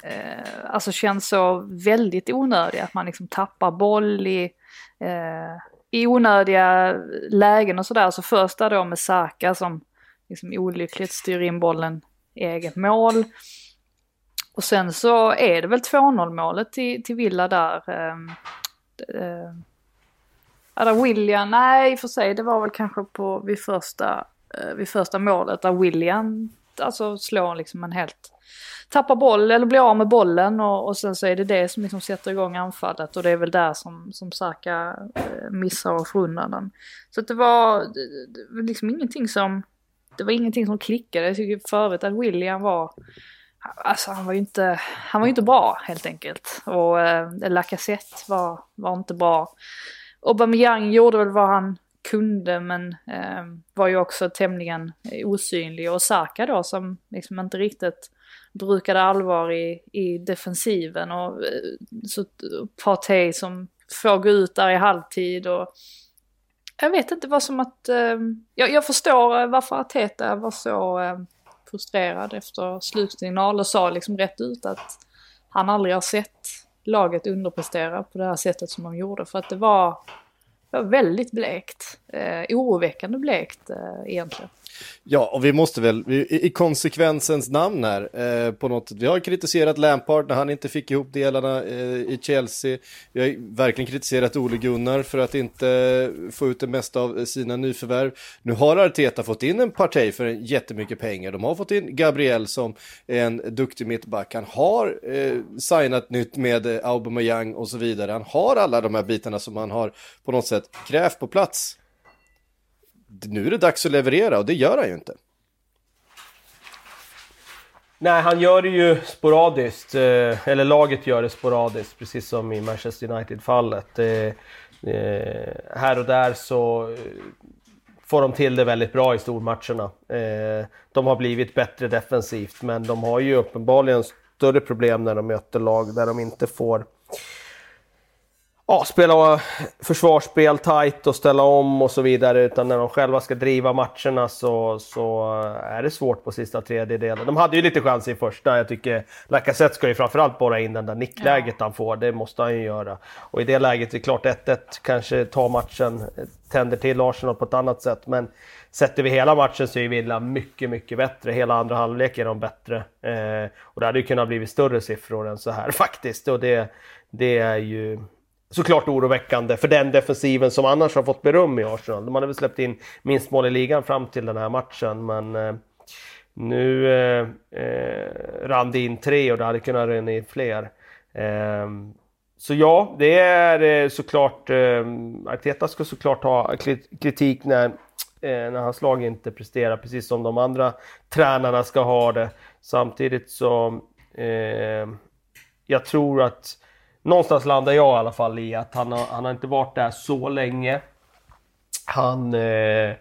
eh, alltså känns så väldigt onödiga. Att man liksom tappar boll i, eh, i onödiga lägen och sådär. Så första då med Saka som liksom olyckligt styr in bollen i eget mål. Och sen så är det väl 2-0 målet till, till Villa där. Äh, där William, nej i och för sig det var väl kanske på vid första, eh, vid första målet där William alltså slår liksom en helt tappar boll eller blir av med bollen och, och sen så är det det som liksom sätter igång anfallet och det är väl där som, som Saka eh, missar och får undan den. Så att det var, det, det var liksom ingenting som, det var ingenting som klickade. Jag tycker förut att William var, alltså han var ju inte, han var inte bra helt enkelt. Och eh, Lacazette var, var inte bra. Aubameyang gjorde väl vad han kunde men eh, var ju också tämligen osynlig. Och Saka då som liksom inte riktigt brukade allvar i, i defensiven och eh, så Partey som får gå ut där i halvtid och jag vet inte vad som att, eh, jag, jag förstår eh, varför Arteta var så eh, frustrerad efter slutsignal och sa liksom rätt ut att han aldrig har sett laget underprestera på det här sättet som de gjorde för att det var, det var väldigt blekt, eh, oroväckande blekt eh, egentligen. Ja, och vi måste väl i, i konsekvensens namn här eh, på något Vi har kritiserat Lampard när han inte fick ihop delarna eh, i Chelsea. Vi har verkligen kritiserat Ole Gunnar för att inte få ut det mesta av sina nyförvärv. Nu har Arteta fått in en parti för jättemycket pengar. De har fått in Gabriel som är en duktig mittback. Han har eh, signat nytt med Aubameyang och så vidare. Han har alla de här bitarna som han har på något sätt krävt på plats nu är det dags att leverera och det gör han ju inte. Nej, han gör det ju sporadiskt. Eh, eller laget gör det sporadiskt, precis som i Manchester United-fallet. Eh, här och där så eh, får de till det väldigt bra i stormatcherna. De har blivit bättre defensivt, men de har ju uppenbarligen större problem när de möter lag där de inte får ja, spela försvarsspel tight och ställa om och så vidare. Utan när de själva ska driva matcherna så, så är det svårt på sista tredjedelen. De hade ju lite chans i första. Jag tycker Lacazette ska ju framförallt borra in den där nickläget ja. han får. Det måste han ju göra. Och i det läget är det klart 1-1 kanske tar matchen, tänder till Arsenal på ett annat sätt. Men Sätter vi hela matchen så är Villa mycket, mycket bättre. Hela andra halvlek är de bättre. Eh, och det hade ju kunnat bli större siffror än så här faktiskt. Och det, det är ju såklart oroväckande för den defensiven som annars har fått beröm i Arsenal. De hade väl släppt in minst mål i ligan fram till den här matchen men eh, nu eh, eh rann det in tre och det hade kunnat rinna in fler. Eh, så ja, det är eh, såklart, eh, Arteta ska såklart ha kritik när, eh, när hans lag inte presterar, precis som de andra tränarna ska ha det. Samtidigt så, eh, jag tror att någonstans landar jag i alla fall i att han har, han har inte varit där så länge. Han eh,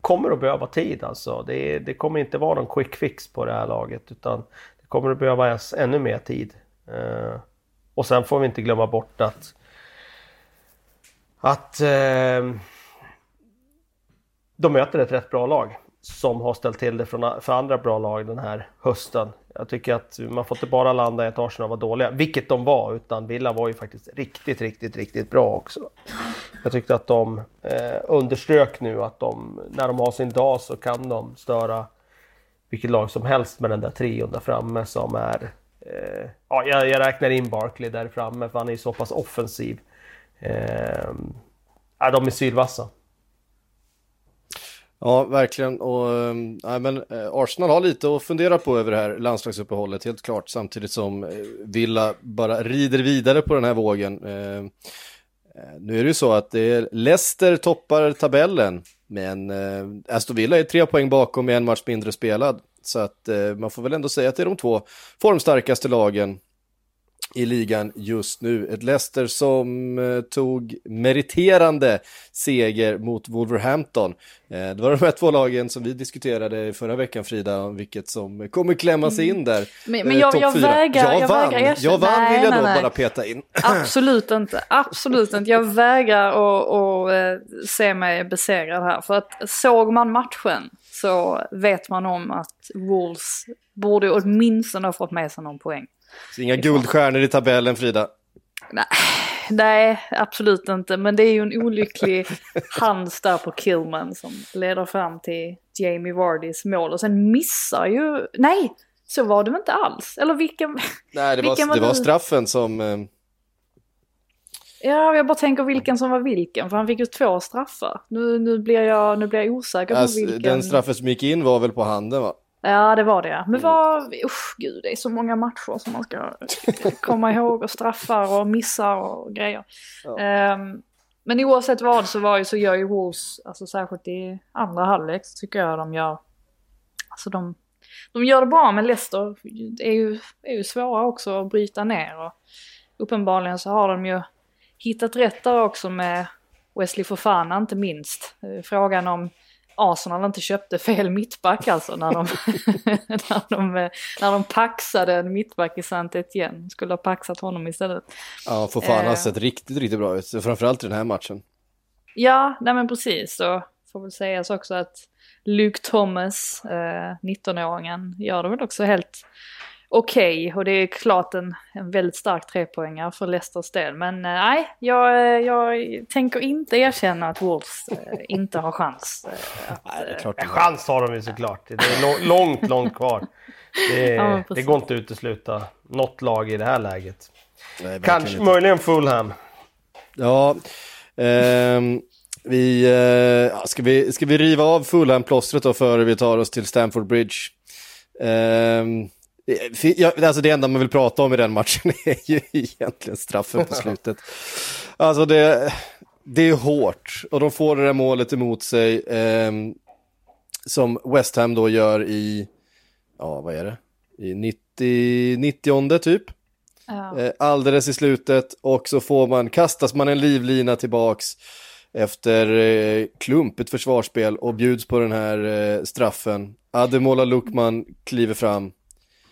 kommer att behöva tid alltså. Det, det, kommer inte vara någon quick fix på det här laget utan det kommer att behövas ännu mer tid. Eh, och sen får vi inte glömma bort att att eh, de möter ett rätt bra lag som har ställt till det för andra bra lag den här hösten. Jag tycker att man får inte bara landa i att Arsenal var dåliga, vilket de var, utan Villa var ju faktiskt riktigt, riktigt, riktigt bra också. Jag tyckte att de eh, underströk nu att de, när de har sin dag så kan de störa vilket lag som helst med den där trion där framme som är... Eh, ja, jag, jag, räknar in Barkley där framme för han är ju så pass offensiv. Eh, ja, de är sylvassa. Ja, verkligen. Och, äh, men, äh, Arsenal har lite att fundera på över det här landslagsuppehållet, helt klart. Samtidigt som äh, Villa bara rider vidare på den här vågen. Äh, nu är det ju så att det är Leicester toppar tabellen, men äh, Aston Villa är tre poäng bakom med en match mindre spelad. Så att man får väl ändå säga att det är de två formstarkaste lagen i ligan just nu. Ett Leicester som eh, tog meriterande seger mot Wolverhampton. Eh, det var de här två lagen som vi diskuterade förra veckan Frida, vilket som kommer klämma sig in där. Men, men eh, jag, jag vägrar, jag, jag vann, vägrar jag vann nej, vill jag nej, då nej. bara peta in. Absolut inte, absolut inte. Jag vägrar att se mig besegrad här. För att såg man matchen så vet man om att Wolves borde åtminstone ha fått med sig någon poäng. Så inga guldstjärnor i tabellen Frida? Nej, nej, absolut inte. Men det är ju en olycklig hands där på Killman som leder fram till Jamie Vardys mål. Och sen missar ju... Nej, så var det inte alls? Eller vilken... Nej, det var, vilken var, det var straffen som... Eh... Ja, jag bara tänker vilken som var vilken, för han fick ju två straffar. Nu, nu, blir, jag, nu blir jag osäker på alltså, vilken. Den straffen som gick in var väl på handen va? Ja, det var det. Men mm. vad, usch gud, det är så många matcher som man ska komma ihåg och straffar och missar och grejer. Ja. Um, men oavsett vad så, var ju, så gör ju Wolves, alltså särskilt i andra halvlek så tycker jag de gör, alltså de, de gör det bra men Leicester är ju, är ju svåra också att bryta ner och uppenbarligen så har de ju hittat rätt där också med Wesley Fofana inte minst. Frågan om Arsenal inte köpte fel mittback alltså när de, när de, när de paxade en mittback i Sant igen. Skulle ha paxat honom istället. Ja, för fan har eh. sett riktigt, riktigt bra ut. Framförallt i den här matchen. Ja, nej men precis. Och får väl sägas också att Luke Thomas, eh, 19-åringen, gör det väl också helt okej. Okay, och det är klart en, en väldigt stark trepoängare för Leicesters del. Men eh, nej, jag, jag tänker inte erkänna att Wolves eh, inte har chans. Eh, att, nej, det är klart. chans har de ju såklart. Det är långt, långt kvar. Det, ja, det går inte att utesluta något lag i det här läget. Nej, Kanske inte. möjligen Fulham. Ja, ehm, vi, eh, ska vi, ska vi riva av Fulham-plåstret då före vi tar oss till Stamford Bridge? Ehm, Ja, alltså det enda man vill prata om i den matchen är ju egentligen straffen på slutet. Alltså det, det är hårt och de får det där målet emot sig eh, som West Ham då gör i, ja vad är det, i 90, 90 typ. Ja. Eh, alldeles i slutet och så får man, kastas man en livlina tillbaks efter eh, klumpigt försvarsspel och bjuds på den här eh, straffen. Ademola Lukman kliver fram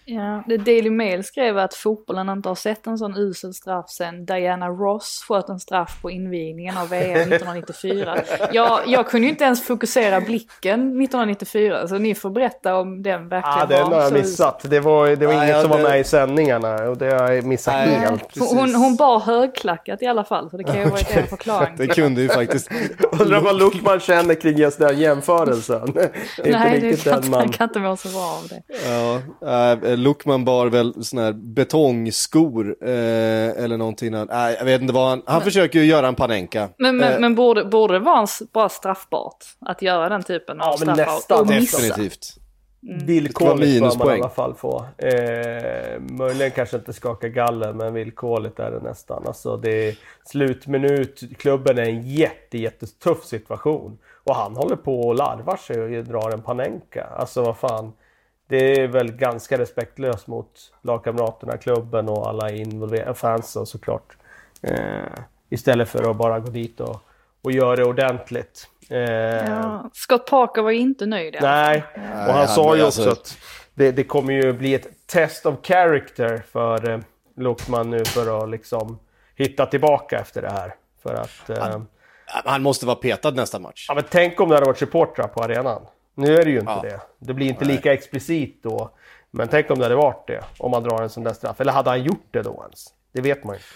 Ja, det Daily Mail skrev att fotbollen inte har sett en sån usel straff sen Diana Ross sköt en straff på invigningen av VM 1994. jag, jag kunde ju inte ens fokusera blicken 1994 så ni får berätta om den verkligen Ja, den har jag missat. Det var, det var ja, inget ja, som det... var med i sändningarna och det har jag missat Nej, helt. Hon, hon bar högklackat i alla fall så det kan ju vara en förklaring. det kunde ju faktiskt. Undrar vad Luckman känner kring just den jämförelsen. Nej, det kan, man... kan inte må så bra av det. Ja, äh, Luckman bar väl sån här betongskor eh, eller någonting. Nej, jag vet inte vad han, han men, försöker ju göra en panenka. Men, men, eh, men borde, borde det vara bara straffbart att göra den typen av ja, straffar? Nästan, definitivt. Mm. Villkorligt bör man i alla fall få. Eh, möjligen kanske inte skaka galler, men villkorligt är det nästan. Alltså det är slutminut, klubben är en jätte, jättetuff situation. Och han håller på och larvar sig och drar en panenka. Alltså vad fan det är väl ganska respektlöst mot lagkamraterna, klubben och alla involverade, fansen såklart. Eh, istället för att bara gå dit och, och göra det ordentligt. Eh, ja, Scott Parker var ju inte nöjd. Nej, och han sa ju också alltså... att det, det, kommer ju bli ett test of character för eh, Luckman nu för att liksom hitta tillbaka efter det här. För att... Eh, han, han måste vara petad nästa match. Ja, men tänk om det hade varit supportrar på arenan. Nu är det ju inte ja. det. Det blir inte Nej. lika explicit då. Men tänk om det hade varit det, om man drar en sån där straff. Eller hade han gjort det då ens? Det vet man inte.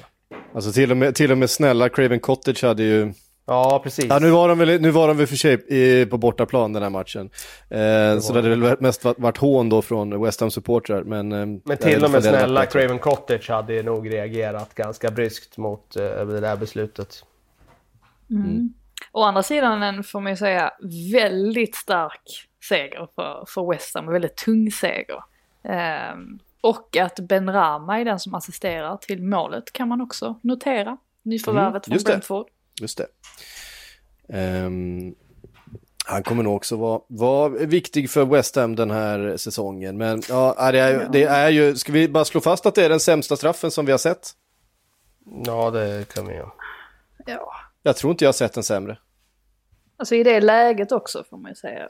Alltså till och med, till och med snälla Craven Cottage hade ju... Ja, precis. Ja, nu var de väl, nu var de väl för sig i, på bortaplan den här matchen. Eh, det så det hade väl mest varit, varit hån då från West Ham-supportrar. Men, eh, men till och med snälla Craven Cottage hade nog reagerat ganska bryskt mot eh, det där beslutet. Mm. Å andra sidan en, får man ju säga, väldigt stark seger för, för West Ham, en väldigt tung seger. Ehm, och att Ben Rama är den som assisterar till målet kan man också notera. Nyförvärvet Mm, från. Brentford. Just det. Ehm, han kommer nog också vara, vara viktig för West Ham den här säsongen. Men ja, det är, ju- det är ju, ska vi bara slå fast att det är den sämsta straffen som vi har sett? Ja, det kan vi göra. Ja. Jag tror inte jag har sett en sämre. Alltså i det läget också får man ju säga.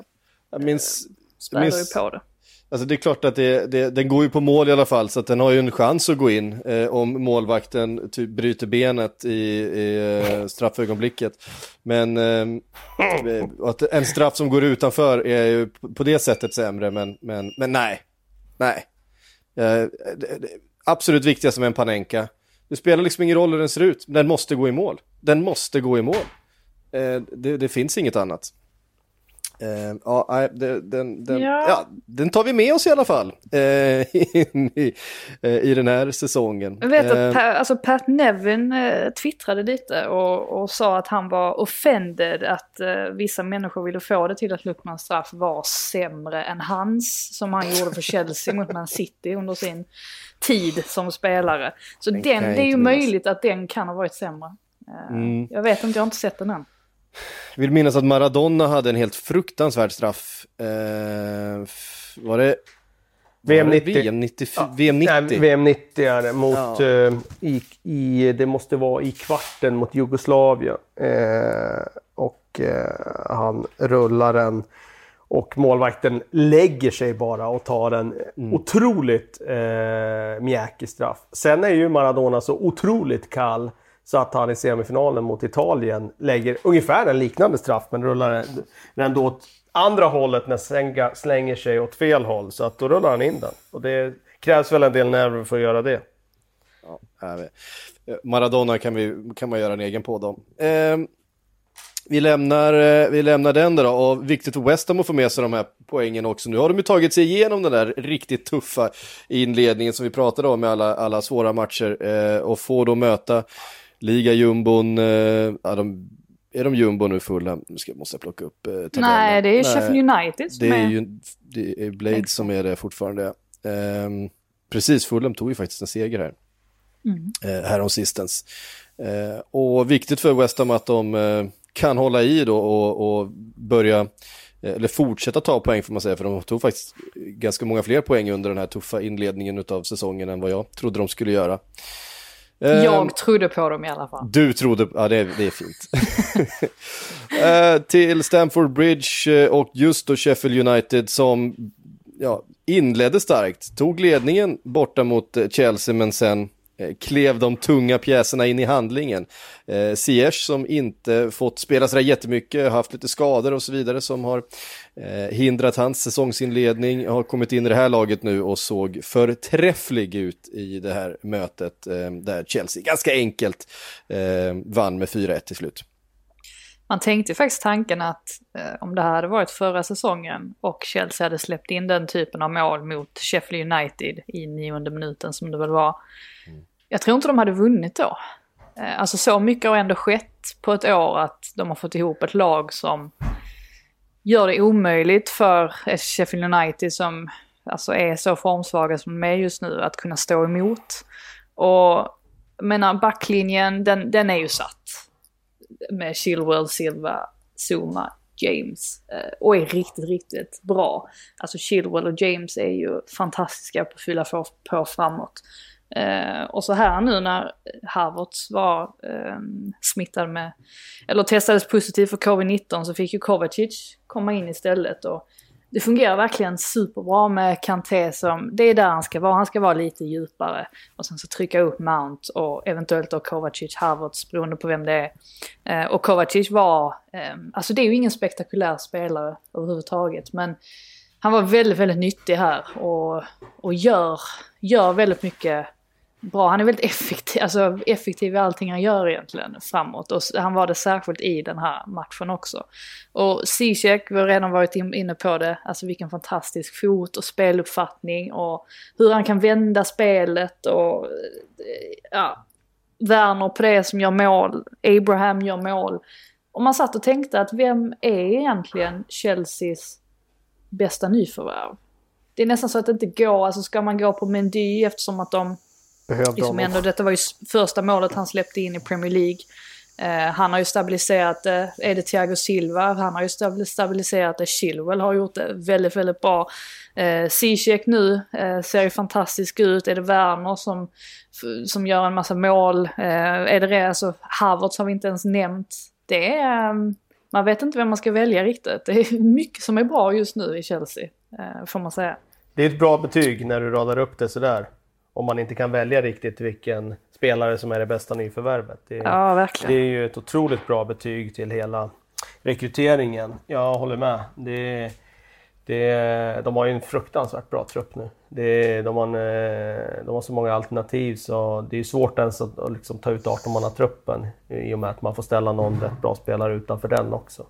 Jag minns, Späder ju minns på det. alltså det är klart att det, det, den går ju på mål i alla fall, så att den har ju en chans att gå in eh, om målvakten typ bryter benet i, i eh, straffögonblicket. Men eh, att en straff som går utanför är ju på det sättet sämre, men, men, men nej. Nej. Eh, det, det, absolut viktigaste med en Panenka. Det spelar liksom ingen roll hur den ser ut, den måste gå i mål. Den måste gå i mål. Eh, det, det finns inget annat. Eh, ja, den, den, Ja. ja. den tar vi med oss i alla fall eh, in i, i den här säsongen. Jag vet att pa, alltså Pat Nevin twittrade lite och, och sa att han var offended att vissa människor ville få det till att Luckmans straff var sämre än hans som han gjorde för Chelsea mot Man City under sin tid som spelare. Så den, jag det är ju möjligt att den kan ha varit sämre. Mm. Jag vet inte, jag har inte sett den än. Jag vill minnas att Maradona hade en helt fruktansvärd straff. Eh, var det VM var det 90. VM 94? VM 90? Nej, VM 90 är det. Mot, Ja. eh, i, i, det måste vara i kvarten mot Jugoslavien. Eh, och eh, han rullar den. Och målvakten lägger sig bara och tar en otroligt eh, mjäkig straff. Sen är ju Maradona så otroligt kall så att han i semifinalen mot Italien lägger ungefär en liknande straff men rullar den, då åt andra hållet när Senga slänger sig åt fel håll. Så att då rullar han in den. Och det krävs väl en del nerver för att göra det. Ja, Maradona kan, vi, kan man göra en egen podd om. Eh, vi, lämnar, eh, vi lämnar den då och viktigt för West Ham att få med sig de här poängen också. Nu har de ju tagit sig igenom den där riktigt tuffa inledningen som vi pratade om med alla, alla svåra matcher eh, och får då möta ligajumbon, eh, ja, de, är de jumbo nu fulla? Nu ska, måste jag plocka upp eh, tabellen. Nej, det är Sheffield United som Det är är... ju det är Blade som är det fortfarande. Ehm, precis, Fulham tog ju faktiskt en seger här. Mm. Eh, här om sistens. Eh, och viktigt för West Ham att de eh, kan hålla i då och, och börja, eh, eller fortsätta ta poäng får man säga, för de tog faktiskt ganska många fler poäng under den här tuffa inledningen av säsongen än vad jag trodde de skulle göra. Ehm, Jag trodde på dem i alla fall. du trodde, ja det är, det är fint. Eh, till Stamford Bridge eh, och just då Sheffield United som ja, inledde starkt, tog ledningen borta mot eh, Chelsea men sen klev de tunga pjäserna in i handlingen. Eh, Ziyech som inte fått spela sådär jättemycket, haft lite skador och så vidare som har eh, hindrat hans säsongsinledning, har kommit in i det här laget nu och såg förträfflig ut i det här mötet eh, där Chelsea ganska enkelt eh, vann med 4-1 till slut. Man tänkte faktiskt tanken att eh, om det här hade varit förra säsongen och Chelsea hade släppt in den typen av mål mot Sheffield United i nionde minuten som det väl var. Jag tror inte de hade vunnit då. Eh, alltså så mycket har ändå skett på ett år att de har fått ihop ett lag som gör det omöjligt för Sheffield United som alltså är så formsvaga som de är just nu att kunna stå emot. Och jag menar backlinjen den, den är ju satt med Chilwell, Silva, Zuma, James eh, och är riktigt, riktigt bra. Alltså Chilwell och James är ju fantastiska på att fylla på, på framåt. Eh, och så här nu när Havertz var eh, smittad med, eller testades positivt för covid-19 så fick ju Kovacic komma in istället. Och det fungerar verkligen superbra med Kanté som, det är där han ska vara, han ska vara lite djupare. Och sen så trycka upp Mount och eventuellt då Kovacic, Havertz beroende på vem det är. Eh, och Kovacic var, eh, alltså det är ju ingen spektakulär spelare överhuvudtaget men han var väldigt, väldigt nyttig här och, och gör, gör väldigt mycket bra. Han är väldigt effektiv, alltså effektiv i allting han gör egentligen framåt. Och han var det särskilt i den här matchen också. Och Zizek, vi har redan varit inne på det, alltså vilken fantastisk fot och speluppfattning och hur han kan vända spelet och eh, ja, Werner på det som gör mål, Abraham gör mål. Och man satt och tänkte att vem är egentligen Chelseas bästa nyförvärv? Det är nästan så att det inte går, alltså ska man gå på Mendy eftersom att de Behövde liksom honom. ändå, detta var ju första målet han släppte in i Premier League. Eh, han har ju stabiliserat det. Är det Thiago Silva? Han har ju stabil- stabiliserat det. Chilwell har gjort det väldigt, väldigt bra. Eh, Ziyech nu eh, ser ju fantastisk ut. Är det Werner som, som gör en massa mål? Eh, är det det? Alltså, Havertz har vi inte ens nämnt. Det är... ehm, man vet inte vem man ska välja riktigt. Det är mycket som är bra just nu i Chelsea, eh, får man säga. Det är ett bra betyg när du radar upp det sådär. Om man inte kan välja riktigt vilken spelare som är det bästa nyförvärvet. Det, Ja, verkligen. det är ju ett otroligt bra betyg till hela rekryteringen. Jag håller med. Det, det, de har ju en fruktansvärt bra trupp nu. Det, de, har en, eh, de har så många alternativ så det är svårt ens att, att liksom ta ut 18-mannatruppen i och med att man får ställa någon rätt bra spelare utanför den också.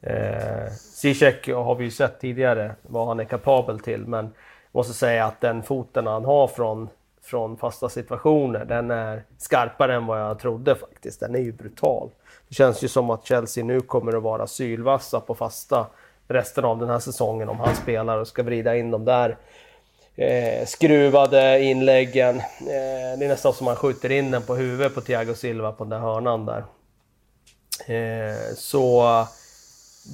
Eh, Ziyech har vi ju sett tidigare vad han är kapabel till men måste säga att den foten han har från, från fasta situationer den är skarpare än vad jag trodde faktiskt. Den är ju brutal. Det känns ju som att Chelsea nu kommer att vara sylvassa på fasta resten av den här säsongen om han spelar och ska vrida in de där eh, skruvade inläggen. Eh, det är nästan som man skjuter in den på huvudet på Thiago Silva på den där hörnan där. Eh, så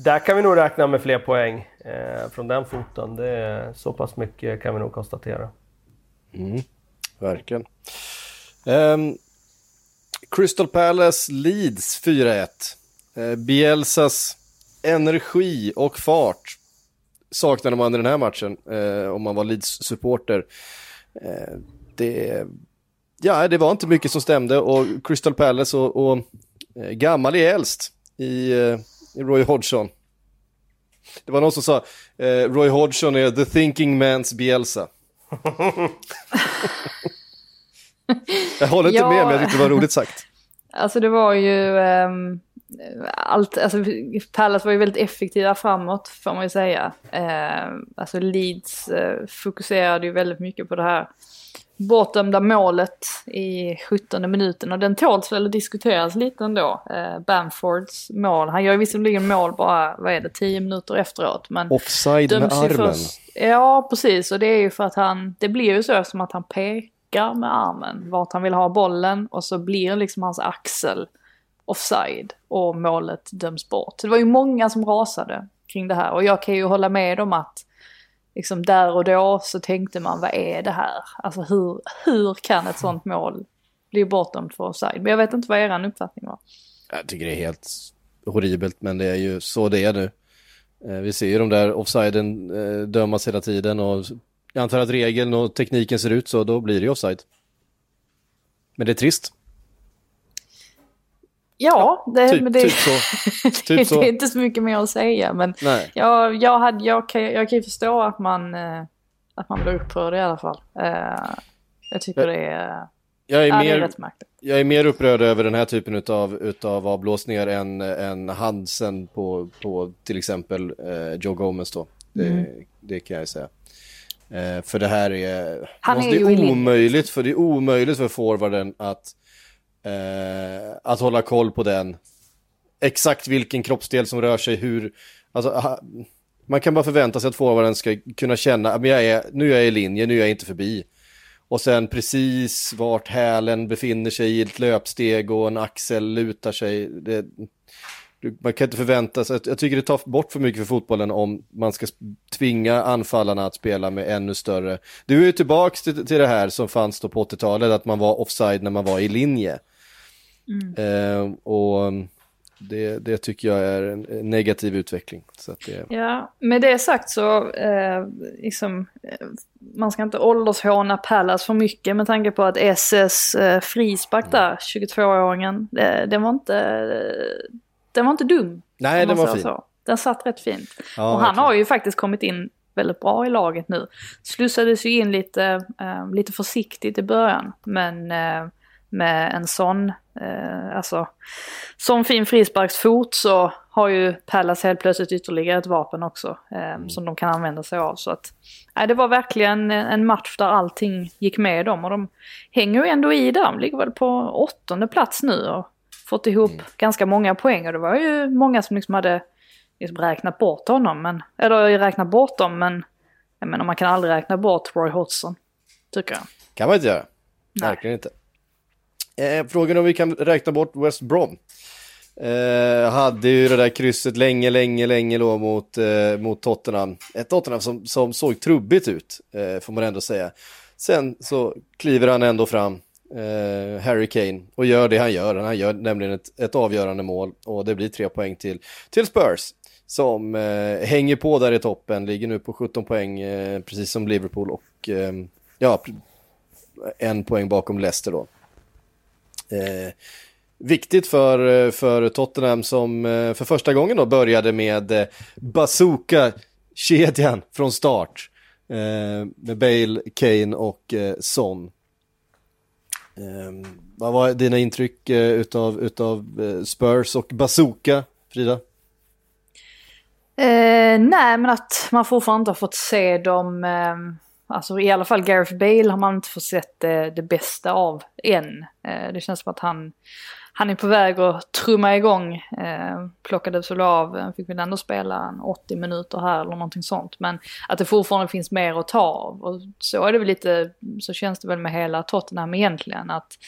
där kan vi nog räkna med fler poäng eh, Eh, från den foten. Det är så pass mycket kan vi nog konstatera. Mm, Verkligen. Um, Crystal Palace Leeds 4-1. Uh, eh, Bielsas energi och fart saknade man i den här matchen uh, om man var Leeds-supporter. Uh, det, ja, det var inte mycket som stämde och Crystal Palace och, och gammal är äldst i, i Roy Hodgson. Det var någon som sa eh, Roy Hodgson är the thinking man's Bielsa. Jag håller inte Ja. med, men jag tyckte det var roligt sagt. Alltså det var ju... ehm, allt, alltså Palace var ju väldigt effektiva framåt får man ju säga. Ehm, alltså Leeds eh, fokuserade ju väldigt mycket på det här bortdömda målet i 17 minuten och den tåls väl att diskuteras lite ändå. Eh, Bamfords mål, han gör visserligen mål bara, vad är det, 10 minuter efteråt men Offside med armen. först. Ja, precis. Och det är ju för att han, det blir ju så som att han pekar med armen vart han vill ha bollen och så blir liksom hans axel offside och målet döms bort. Så det var ju många som rasade kring det här och jag kan ju hålla med om att liksom där och då så tänkte man vad är det här? Alltså hur, hur kan ett sånt mål bli bortdömt för offside? Men jag vet inte vad er uppfattning var. Jag tycker det är helt horribelt, men det är ju så det är nu. Eh, vi ser ju de där offsiden eh, dömas hela tiden och jag antar att regeln och tekniken ser ut så, då blir det ju offside. Men det är trist. Ja, det, Typ, men det, typ så. Typ så. det är inte så mycket mer att säga men Nej. Ja, jag, hade, jag, kan, jag kan ju förstå att man, eh, att man blir upprörd i alla fall. Eh, jag tycker det är, Jag är, ja, är mer, märkligt. jag är mer upprörd över den här typen utav, utav avblåsningar än, än Hansen på, på till exempel eh, Joe Gomez då. Det, Mm. det kan jag säga. Eh, för det här är, Han är det är omöjligt för det är omöjligt för forwarden att, eh, att hålla koll på den. Exakt vilken kroppsdel som rör sig, hur, alltså, man kan bara förvänta sig att forwarden ska kunna känna, att nu är jag i linje, nu är jag inte förbi. Och sen precis vart hälen befinner sig i ett löpsteg och en axel lutar sig. Det, man kan inte förvänta sig, jag tycker det tar bort för mycket för fotbollen om man ska tvinga anfallarna att spela med ännu större. Du är ju tillbaka till, till det här som fanns då på 80-talet, att man var offside när man var i linje. Eh, och det, det tycker jag är en negativ utveckling. Så att det, Ja, med det sagt så, eh, liksom, eh, man ska inte åldershåna Pallas för mycket med tanke på att SS eh, frispark där, 22-åringen, det, den var inte, den var inte dum. nej, den var fin. Så. Den satt rätt fint. Ja, och han verkligen. har ju faktiskt kommit in väldigt bra i laget nu. Slussades ju in lite, eh, lite försiktigt i början. Men eh, med en sån, eh, alltså, sån fin frisparksfot så har ju Pallas helt plötsligt ytterligare ett vapen också. Eh, Som de kan använda sig av. Så att, nej, det var verkligen en match där allting gick med dem. Och de hänger ju ändå i där. De ligger väl på åttonde plats nu. Och fått ihop ganska många poäng och det var ju många som liksom hade liksom räknat bort honom. Men, eller räknat bort dem men jag menar man kan aldrig räkna bort Roy Hodgson. Tycker jag. Kan man inte göra. Nej. Verkligen inte. Eh, frågan om vi kan räkna bort West Brom. Eh, hade ju det där krysset länge, länge, länge då mot, eh, mot Tottenham. Ett Tottenham som, som såg trubbigt ut, eh, får man ändå säga. Sen så kliver han ändå fram, eh, Harry Kane, och gör det han gör. Han gör nämligen ett, ett avgörande mål och det blir tre poäng till, till Spurs. Som eh, hänger på där i toppen, ligger nu på 17 poäng, eh, precis som Liverpool och eh, ja, en poäng bakom Leicester då. Eh, viktigt för, eh, för Tottenham som eh, för första gången då började med eh, bazooka-kedjan från start. Eh, med Bale, Kane och eh, Son. Eh, vad var dina intryck eh, utav, utav eh, Spurs och bazooka, Frida? Eh, nej, men att man fortfarande inte har fått se dem. Ehm, Alltså i alla fall Gareth Bale har man inte fått sett det, det bästa av än. Eh, det känns som att han, han är på väg att trumma igång. Eh, plockades väl av, eh, fick väl ändå spela 80 minuter här eller någonting sånt. Men att det fortfarande finns mer att ta av. Och så är det väl lite, så känns det väl med hela Tottenham egentligen. Att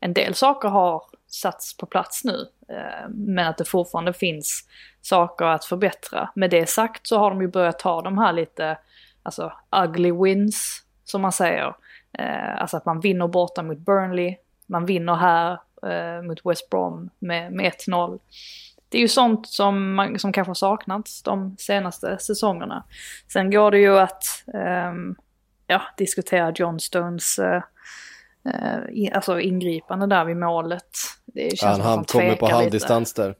en del saker har satts på plats nu. Eh, men att det fortfarande finns saker att förbättra. Med det sagt så har de ju börjat ta de här lite, alltså ugly wins, som man säger. Eh, alltså att man vinner borta mot Burnley, man vinner här eh, mot West Brom med, med 1-0. Det är ju sånt som, man, som kanske har saknats de senaste säsongerna. Sen går det ju att ehm, ja, diskutera John Stones eh, eh, alltså ingripande där vid målet. Det känns Han, som att han kommer på halvdistans där.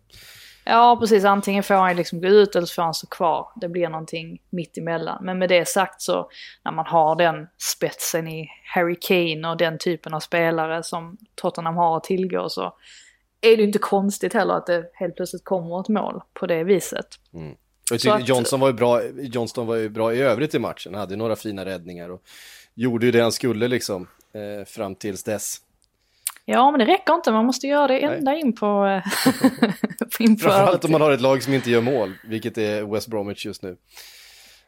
Ja, precis. Antingen får han liksom gå ut eller så får han stå kvar. Det blir någonting mitt emellan. Men med det sagt så, när man har den spetsen i Harry Kane och den typen av spelare som Tottenham har att tillgå så är det ju inte konstigt heller att det helt plötsligt kommer ett mål på det viset. Tycker att- Johnson var ju bra, Johnston var ju bra i övrigt i matchen, hade ju några fina räddningar och gjorde ju det han skulle liksom eh, fram tills dess. Ja, men det räcker inte. Man måste göra det ända in på... eh, in på Framförallt om man har ett lag som inte gör mål, vilket är West Bromwich just nu.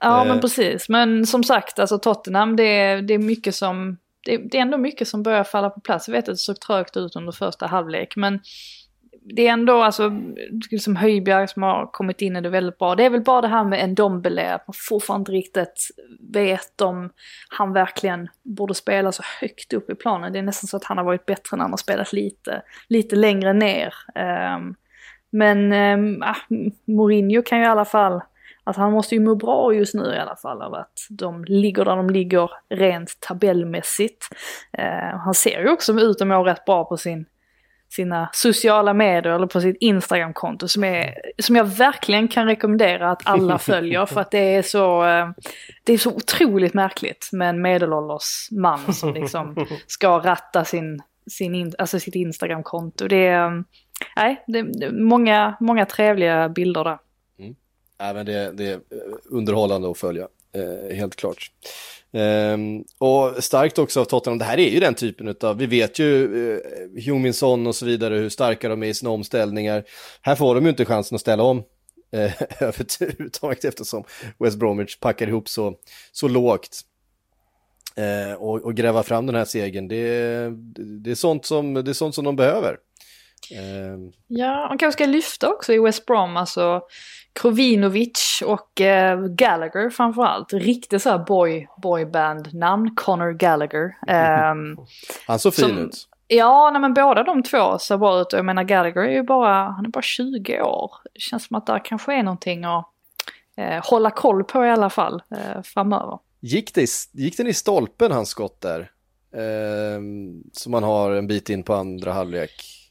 Ja, Eh. men precis. Men som sagt, alltså Tottenham, det är, det är mycket som... Det, det är ändå mycket som börjar falla på plats. Jag vet att det såg trögt ut under första halvlek, men det är ändå alltså, liksom Höjbjerg som har kommit in i det väldigt bra. Det är väl bara det här med en Dombele, att man fortfarande inte riktigt vet om han verkligen borde spela så högt upp i planen. Det är nästan så att han har varit bättre när han har spelat lite, lite längre ner. Ehm, men um, Mourinho kan ju i alla fall, alltså han måste ju må bra just nu i alla fall av att de ligger där de ligger rent tabellmässigt. Ehm, han ser ju också ut att må rätt bra på sin, sina sociala medier eller på sitt Instagramkonto som, är, som jag verkligen kan rekommendera att alla följer för att det är så, eh, det är så otroligt märkligt med en medelålders man som liksom ska ratta sin, sin in, alltså sitt Instagramkonto. Det är, eh, nej, det är många, många trevliga bilder där. Även det, det är underhållande att följa, eh, helt klart. Um, och starkt också av Tottenham, det här är ju den typen av, vi vet ju eh, Huminson och så vidare, hur starka de är i sina omställningar. Här får de ju inte chansen att ställa om eh, överhuvudtaget eftersom West Bromwich packar ihop så, så lågt. Eh, och, och gräva fram den här segern, det, det, är sånt som, det är sånt som de behöver. Ehm, Ja, man kanske ska lyfta också i West Brom, alltså Krovinovic och eh, Gallagher framförallt. Riktigt så här boy, boyband-namn, Conor Gallagher. Ehm, han såg fin ut. ja, nej, men båda de två ser bra ut jag menar Gallagher är ju bara, han är bara 20 år. Det känns som att där kanske är någonting att eh, hålla koll på i alla fall eh, framöver. Gick, det, gick den i stolpen hans skott där? Ehm, som man har en bit in på andra halvlek.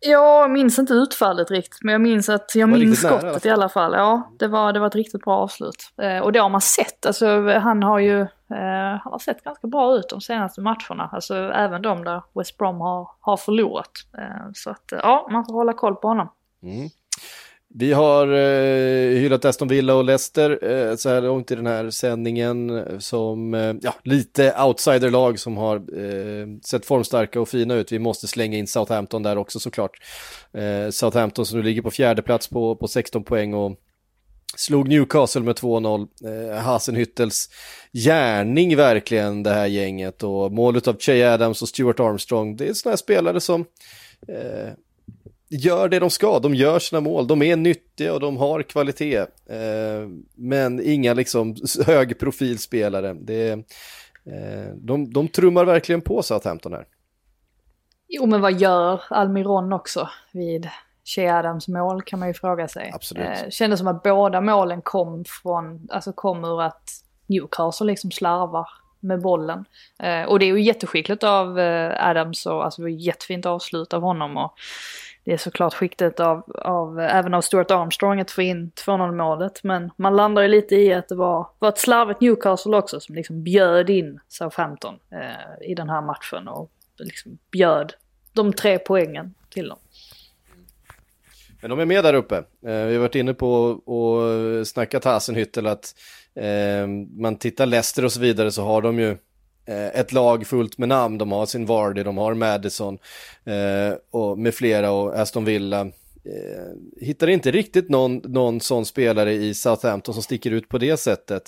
Jag minns inte utfallet riktigt, men jag minns att jag minns nära skottet i alla fall. Ja, det var, det var ett riktigt bra avslut. Eh, och det har man sett. Alltså, han har ju eh, han har sett ganska bra ut de senaste matcherna. Alltså även de där West Brom har, har förlorat. Eh, så att eh, ja, man får hålla koll på honom. Mm. Vi har eh, hyllat Aston Villa och Leicester eh, så här långt i den här sändningen eh, som eh, ja, lite outsiderlag som har eh, sett formstarka och fina ut. Vi måste slänga in Southampton där också såklart. Eh, Southampton som nu ligger på fjärde plats på, på 16 poäng och slog Newcastle med 2-0. Eh, Hasenhüttels gärning verkligen det här gänget och målet av Che Adams och Stuart Armstrong. Det är sådana här spelare som eh, gör det de ska, de gör sina mål, de är nyttiga och de har kvalitet. Eh, men inga liksom högprofilspelare. Det, eh, de, de trummar verkligen på Southampton här. Jo men vad gör Almiron också vid Shea Adams mål kan man ju fråga sig. Absolut. Eh, kändes som att båda målen kom från, alltså kom ur att Newcastle liksom slarvar med bollen. Eh, och det är ju jätteskickligt av eh, Adams och alltså det var jättefint avslut av honom. Och det är såklart skiktet av, av även av Stuart Armstrong att få in 2-0 målet. Men man landar ju lite i att det var, var ett slarvigt Newcastle också som liksom bjöd in Southampton eh, i den här matchen. Och liksom bjöd de tre poängen till dem. Men de är med där uppe. Eh, vi har varit inne på och snackat Hasenhüttel att eh, man tittar Leicester och så vidare så har de ju ett lag fullt med namn. De har sin Vardy, de har Madison eh, och med flera och Aston Villa. Eh, hittar inte riktigt någon, någon sån spelare i Southampton som sticker ut på det sättet.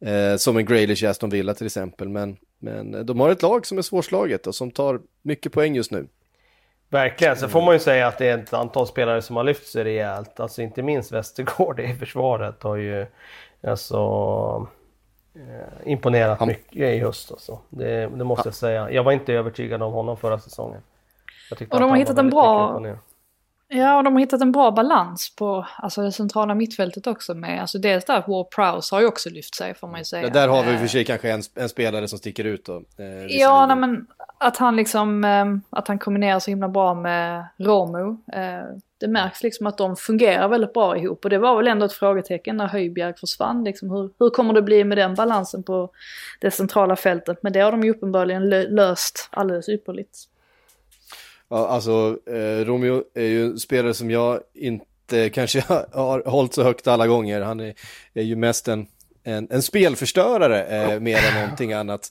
Eh, som en Graylish i Aston Villa till exempel. Men, men de har ett lag som är svårslaget och som tar mycket poäng just nu. Verkligen, sen får man ju säga att det är ett antal spelare som har lyft sig rejält. Alltså inte minst Västergård i försvaret har ju alltså eh, imponerat Han... mycket i höst alltså. det, det måste jag säga. Jag var inte övertygad om honom förra säsongen. och de har hittat en bra... Ja, och de har hittat en bra balans på alltså, det centrala mittfältet också med, alltså dels där War Prowse har ju också lyft sig får man ju säga. Ja, där har vi för sig kanske en, en spelare som sticker ut då. Eh, ja, nej, men att han liksom, eh, att han kombinerar så himla bra med Romo. Eh, det märks liksom att de fungerar väldigt bra ihop och det var väl ändå ett frågetecken när Höjbjerg försvann. Liksom hur, hur kommer det bli med den balansen på det centrala fältet? Men det har de ju uppenbarligen löst alldeles ypperligt. Ja, alltså eh, Romeo är ju en spelare som jag inte kanske har hållit så högt alla gånger. Han är, är ju mest en, en, en spelförstörare eh, mer än någonting annat.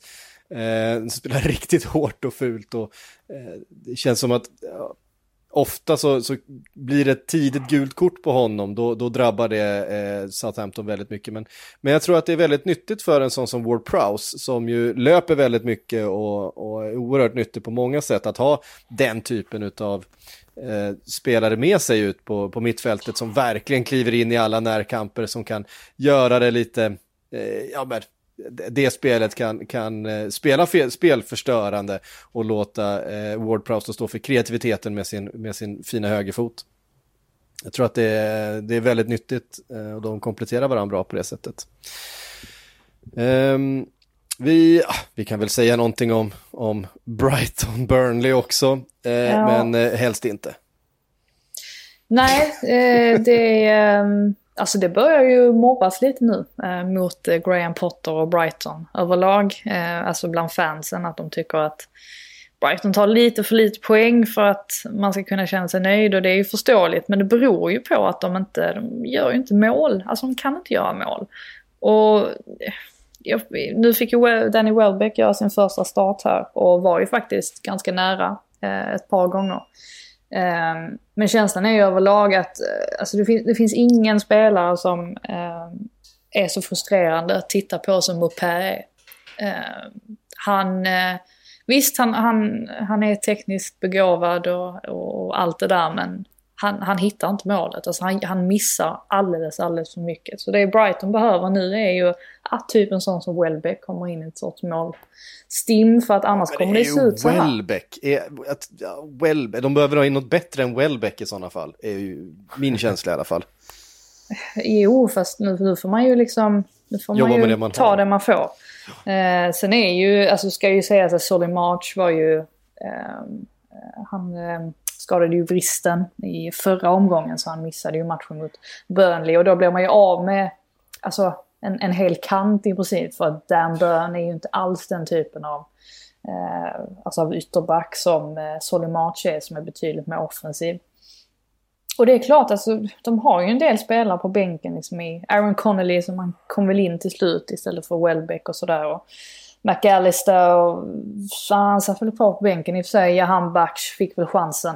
Eh, spelar riktigt hårt och fult och eh, det känns som att ja, ofta så, så blir det ett tidigt gult kort på honom, då, då drabbar det eh, Southampton väldigt mycket. Men, men jag tror att det är väldigt nyttigt för en sån som Ward Prowse, som ju löper väldigt mycket och, och är oerhört nyttig på många sätt, att ha den typen av eh, spelare med sig ut på, på mittfältet som verkligen kliver in i alla närkamper, som kan göra det lite, eh, ja men det spelet kan, kan eh, spela fel, spelförstörande och låta eh, Ward Prowse stå för kreativiteten med sin, med sin fina högerfot. Jag tror att det är, det är väldigt nyttigt eh, och de kompletterar varandra bra på det sättet. Um, vi, ah, vi kan väl säga någonting om, om Brighton Burnley också, eh, ja. men eh, helst inte. Nej, eh, det är... Um Alltså det börjar ju mobbas lite nu eh, mot eh, Graham Potter och Brighton överlag. Eh, alltså bland fansen att de tycker att Brighton tar lite för lite poäng för att man ska kunna känna sig nöjd och det är ju förståeligt. Men det beror ju på att de inte, de gör ju inte mål. Alltså de kan inte göra mål. Och eh, nu fick ju Danny Welbeck göra sin första start här och var ju faktiskt ganska nära eh, ett par gånger. Ehm, men känslan är ju överlag att eh, alltså det, finns, det finns ingen spelare som ehm, är så frustrerande att titta på som Mopé är. Ehm, han, eh, visst han, han, han är tekniskt begåvad och, och allt det där men han, han hittar inte målet. Alltså han, han missar alldeles, alldeles för mycket. Så det Brighton behöver nu är ju att typ en sån som Welbeck kommer in i ett sorts mål. Stim för att annars ja, kommer det se ut så här. Welbeck. Är, att, ja, Welbeck. De behöver ha in något bättre än Welbeck i sådana fall. är ju min känsla i alla fall. Jo, fast nu, nu får man ju liksom nu får man ju det man ta har. det man får. Eh, sen är ju, alltså ska ju sägas att Solly March var ju, eh, han eh, skadade ju vristen i förra omgången så han missade ju matchen mot Burnley och då blev man ju av med, alltså en, en hel kant i princip för att Dan Burn är ju inte alls den typen av eh, alltså av ytterback som eh, Solly är som är betydligt mer offensiv. Och det är klart, alltså, de har ju en del spelare på bänken. Liksom i Aaron Connolly som man kom väl in till slut istället för Welbeck och sådär. Och McAllister, och, så han satt väl kvar på bänken i och för sig. Jahan Baksh fick väl chansen.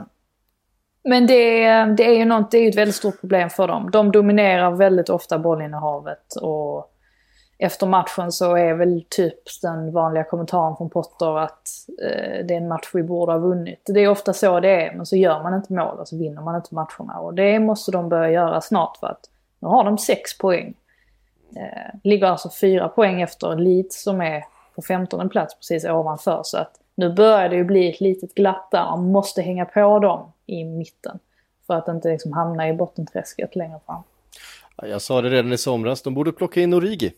Men det, det är ju något, det är ett väldigt stort problem för dem. De dominerar väldigt ofta bollinnehavet och efter matchen så är väl typ den vanliga kommentaren från Potter att eh, det är en match vi borde ha vunnit. Det är ofta så det är, men så gör man inte mål och så vinner man inte matcherna. Och det måste de börja göra snart för att nu har de sex poäng. Eh, ligger alltså fyra poäng efter Leeds som är på 15 plats precis ovanför. Så att nu börjar det ju bli ett litet glapp där. Man måste hänga på dem i mitten. För att inte liksom hamna i bottenträsket längre fram. Jag sa det redan i somras, de borde plocka in Origi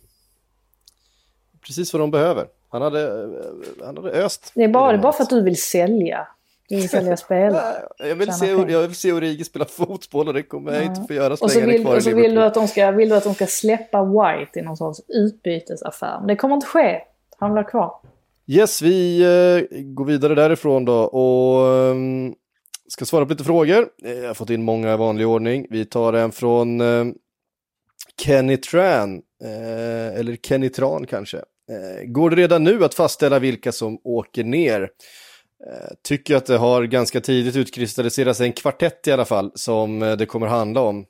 precis vad de behöver. Han hade, eh, han hade öst. Det är bara, det bara för att du vill sälja. Du vill sälja spelare. jag, vill se, jag vill se Origi spela fotboll och det kommer jag inte få göra så och så länge vill, kvar Och så vill du, att de ska, vill du att de ska släppa White i någon sorts utbytesaffär. Men det kommer inte ske. Han blir kvar. Yes, vi eh, går vidare därifrån då och um, ska svara på lite frågor. Eh, jag har fått in många i vanlig ordning. Vi tar en från ehm, Kenny Tran, eh, eller Kenny Tran kanske. Går det redan nu att fastställa vilka som åker ner? Tycker att det har ganska tidigt utkristalliserats en kvartett i alla fall som det kommer handla om.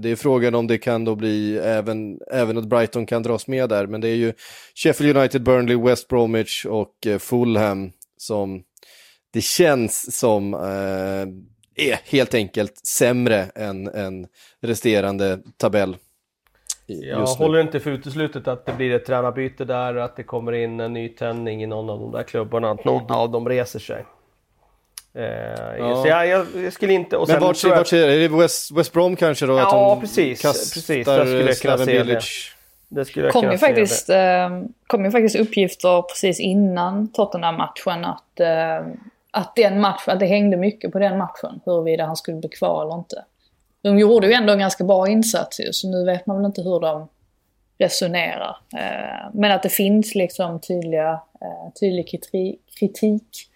Det är frågan om det kan då bli även, även att Brighton kan dras med där, men det är ju Sheffield United, Burnley, West Bromwich och Fulham som det känns som eh, är helt enkelt sämre än, än resterande tabell. Jag håller inte för uteslutet att det blir ett tränarbyte där, att det kommer in en ny tändning i någon av de där klubbarna, att någon av dem reser sig. Eh, ja. Så jag, jag, jag, skulle inte... Och Men vart, jag... vart är det? West, West Brom kanske då? Ja, att precis. precis. Där skulle jag kunna se det. Det skulle jag kom, ju faktiskt, eh, kom ju faktiskt uppgifter precis innan Tottenham-matchen att, eh, att, den match, att det hängde mycket på den matchen. Huruvida han skulle bli kvar eller inte de gjorde ju ändå en ganska bra insats ju, så nu vet man väl inte hur de resonerar. Eh, men att det finns liksom tydliga, eh, tydlig kritik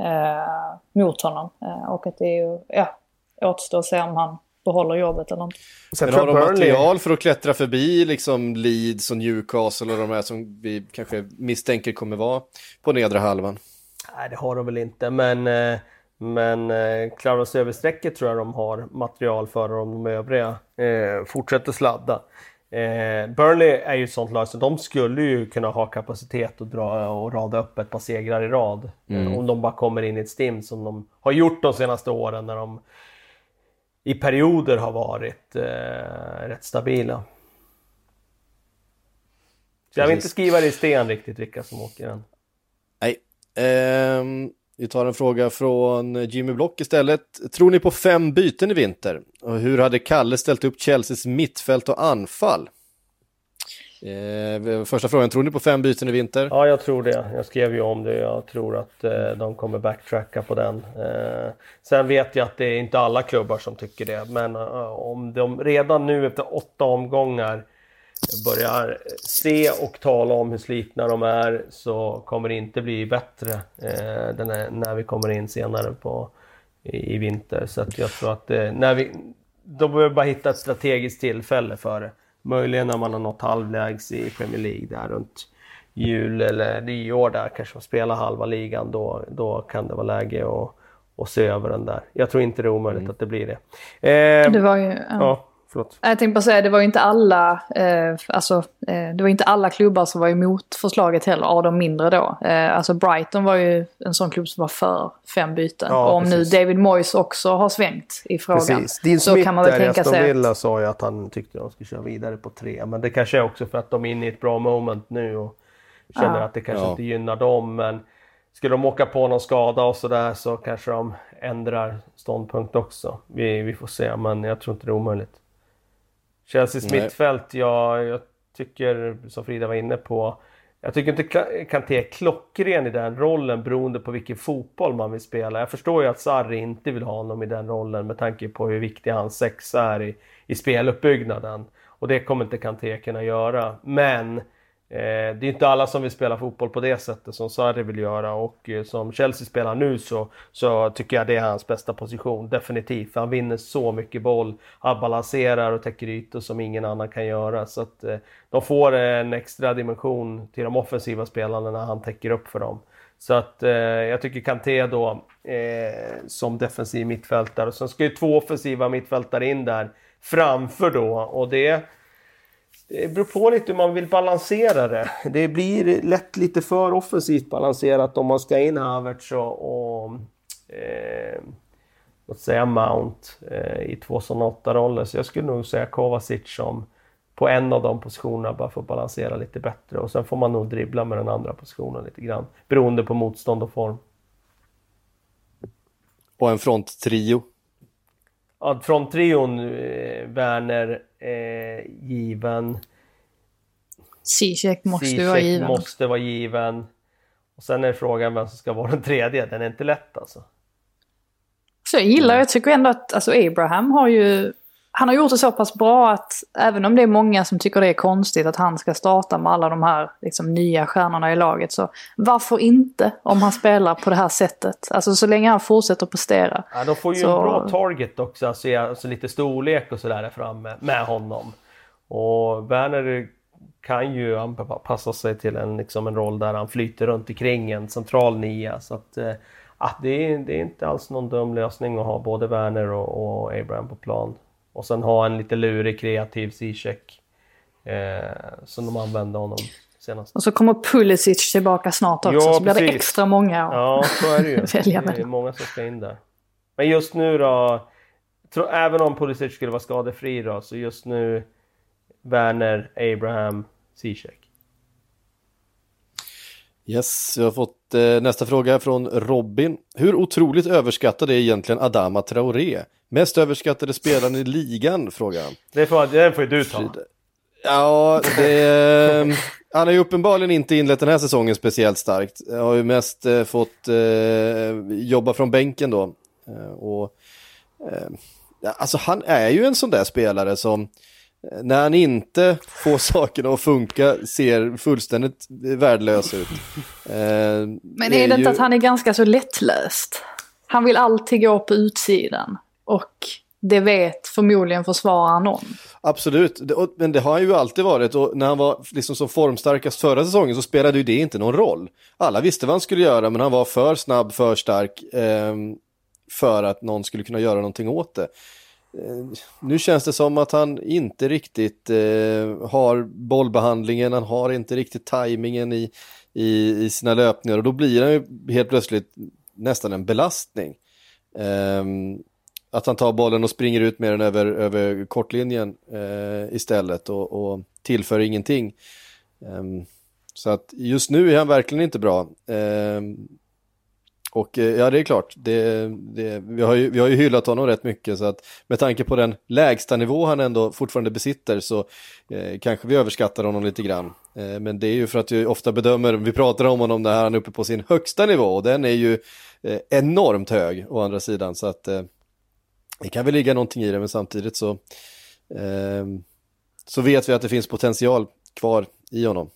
eh, mot honom. och att det är ju, ja, återstår att se om han behåller jobbet eller inte. Sen har de material för att klättra förbi liksom Leeds och Newcastle och de här som vi kanske misstänker kommer vara på nedre halvan? Nej, det har de väl inte, men men eh, klarar sig över strecket tror jag de har material för om de övriga eh, fortsätter sladda. Eh, Burnley är ju ett sånt lag så de skulle ju kunna ha kapacitet att dra och rada upp ett par segrar i rad. Eh, mm. om de bara kommer in i ett stim som de har gjort de senaste åren när de i perioder har varit eh, rätt stabila. Så jag vill inte skriva det i sten riktigt vilka som åker än. Nej. Um... Vi tar en fråga från Jimmy Block istället. Tror ni på fem byten i vinter? Och hur hade Kalle ställt upp Chelseas mittfält och anfall? Eh, första frågan, tror ni på fem byten i vinter? Ja, jag tror det. Jag skrev ju om det. Jag tror att eh, de kommer backtracka på den. Eh, sen vet jag att det är inte alla klubbar som tycker det. Men eh, om de redan nu efter åtta omgångar börjar se och tala om hur slitna de är så kommer det inte bli bättre eh, är, när vi kommer in senare på, i, i vinter. Så att jag tror att eh, när vi, de behöver bara hitta ett strategiskt tillfälle för det. Möjligen när man har nått halvlägs i Premier League där runt jul eller nyår där kanske man spelar halva ligan. Då, då kan det vara läge att, att se över den där. Jag tror inte det är omöjligt mm. att det blir det. Eh, det var ju... Ja. ja. Förlåt. Jag tänkte bara säga, det var ju inte alla, eh, alltså, eh, det var inte alla klubbar som var emot förslaget heller, av de mindre då. Eh, alltså Brighton var ju en sån klubb som var för fem byten. Ja, och om precis. nu David Moyes också har svängt i frågan. Precis. Så kan man väl tänka sig Villa sa ju att han tyckte att de skulle köra vidare på tre. Men det kanske är också för att de är inne i ett bra moment nu och känner ja. att det kanske ja. inte gynnar dem. Men skulle de åka på någon skada och sådär så kanske de ändrar ståndpunkt också. Vi, vi får se, men jag tror inte det är omöjligt. Chelseas mittfält, ja, jag tycker, som Frida var inne på, jag tycker inte Kanté är klockren i den rollen beroende på vilken fotboll man vill spela. Jag förstår ju att Sarri inte vill ha honom i den rollen med tanke på hur viktig hans sexa är i, i speluppbyggnaden. Och det kommer inte Kanté kunna göra. Men Eh, det är inte alla som vill spela fotboll på det sättet som Sarri vill göra och eh, som Chelsea spelar nu så, så tycker jag det är hans bästa position, definitivt. Han vinner så mycket boll, han balanserar och täcker ytor som ingen annan kan göra. Så att eh, de får en extra dimension till de offensiva spelarna när han täcker upp för dem. Så att eh, jag tycker Kanté då eh, som defensiv mittfältare. Och sen ska ju två offensiva mittfältare in där framför då och det det beror på lite hur man vill balansera det. Det blir lätt lite för offensivt balanserat om man ska in Havertz och, och eh, låt säga Mount eh, i två sådana åtta roller. Så jag skulle nog säga Kovacic som på en av de positionerna bara får balansera lite bättre och sen får man nog dribbla med den andra positionen lite grann beroende på motstånd och form. Och en fronttrio? Ja, fronttrion, eh, Werner, eh, given. Zizek måste Zizek vara given. måste vara given. Och sen är frågan vem som ska vara den tredje. Den är inte lätt alltså. Så jag gillar, jag tycker ändå att alltså Abraham har ju han har gjort det så pass bra att även om det är många som tycker det är konstigt att han ska starta med alla de här liksom, nya stjärnorna i laget så varför inte om han spelar på det här sättet? Alltså så länge han fortsätter prestera. Ja, de får ju så... en bra target också, alltså, alltså lite storlek och sådär där framme med honom. Och Werner kan ju anpassa sig till en, liksom en roll där han flyter runt omkring en central nia. Så att, eh, det, är, det är inte alls någon dum lösning att ha både Werner och, och Abraham på plan. Och sen ha en lite lurig kreativ C-check. Eh, som de använde honom senast. Och så kommer Pulisic tillbaka snart också, ja, så blir det extra många Ja, så är det ju. välja det är många som ska in där. Men just nu då, tro, även om Pulisic skulle vara skadefri då, så just nu Werner, Abraham, Zizek. Yes, jag har fått eh, nästa fråga från Robin. Hur otroligt överskattad är egentligen Adama Traoré? Mest överskattade spelaren i ligan, frågar han. Det får, det får ju du ta. Ja, det, eh, han har ju uppenbarligen inte inlett den här säsongen speciellt starkt. Han har ju mest eh, fått eh, jobba från bänken då. Eh, och, eh, alltså han är ju en sån där spelare som när han inte får sakerna att funka ser fullständigt värdelös ut. Eh, Men är det, är inte ju... att han är ganska så lättlöst? Han vill alltid gå på utsidan. Och det vet förmodligen försvararen om. Absolut, men det har han ju alltid varit och när han var liksom som formstarkast förra säsongen så spelade ju det inte någon roll. Alla visste vad han skulle göra men han var för snabb, för stark eh, för att någon skulle kunna göra någonting åt det. Eh, nu känns det som att han inte riktigt eh, har bollbehandlingen, han har inte riktigt tajmingen i, i, i, sina löpningar och då blir han ju helt plötsligt nästan en belastning. Eh, att han tar bollen och springer ut med den över, över kortlinjen eh, istället och, och tillför ingenting. Um, så att just nu är han verkligen inte bra. Um, och eh, ja, det är klart, det, det, vi, har ju, vi har ju hyllat honom rätt mycket så att med tanke på den lägsta nivå han ändå fortfarande besitter så eh, kanske vi överskattar honom lite grann. Eh, men det är ju för att vi ofta bedömer, vi pratar om honom när han är uppe på sin högsta nivå och den är ju eh, enormt hög å andra sidan så att eh, det kan väl ligga någonting i det men samtidigt så eh, så vet vi att det finns potential kvar i honom.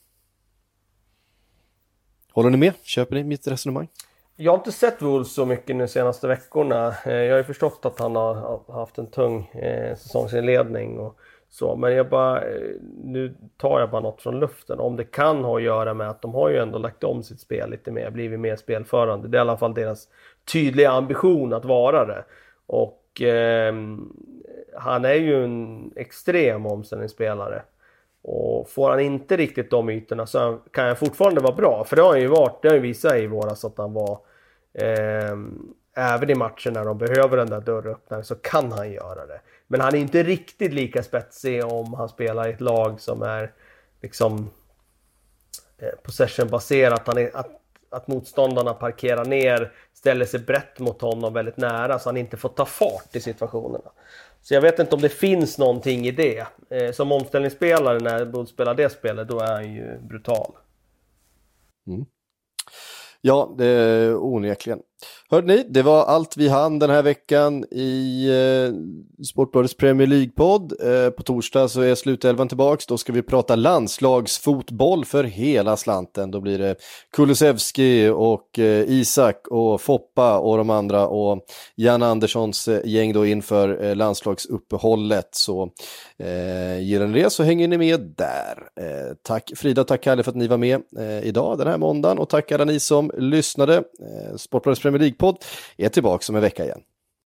Håller ni med? Köper ni mitt resonemang? Jag har inte sett Wolves så mycket de senaste veckorna. Eh, jag har ju förstått att han har haft en tung eh, säsongsinledning och så. Men jag bara, eh, nu tar jag bara något från luften. Om det kan ha att göra med att de har ju ändå lagt om sitt spel lite mer, blivit mer spelförande. Det är i alla fall deras tydliga ambition att vara det. Och eh, han är ju en extrem omställningsspelare. Och får han inte riktigt de ytorna så kan han fortfarande vara bra. För det har han ju varit, det har ju visat i våras att han var eh, Även i matcher när de behöver den där dörröppnaren så kan han göra det. Men han är inte riktigt lika spetsig om han spelar i ett lag som är liksom eh, possession-baserat. Att, att motståndarna parkerar ner, ställer sig brett mot honom väldigt nära så han inte får ta fart i situationerna. Så jag vet inte om det finns någonting i det. Eh, som omställningsspelare när Bull spelar det spelet, då är han ju brutal. Mm. Ja, det är onekligen. Hörde ni, det var allt vi hann den här veckan i eh, Sportbladets Premier League-podd. Eh, på torsdag så är slutelvan tillbaks. Då ska vi prata landslagsfotboll för hela slanten. Då blir det Kulusevski och eh, Isak och Foppa och de andra och Jan Anderssons eh, gäng då inför eh, landslagsuppehållet. Så eh, gillar ni det så hänger ni med där. Eh, tack Frida, tack Kalle för att ni var med eh, idag den här måndagen och tack alla ni som lyssnade. Eh, Sportbladets Premier League-podd är tillbaka om en vecka igen.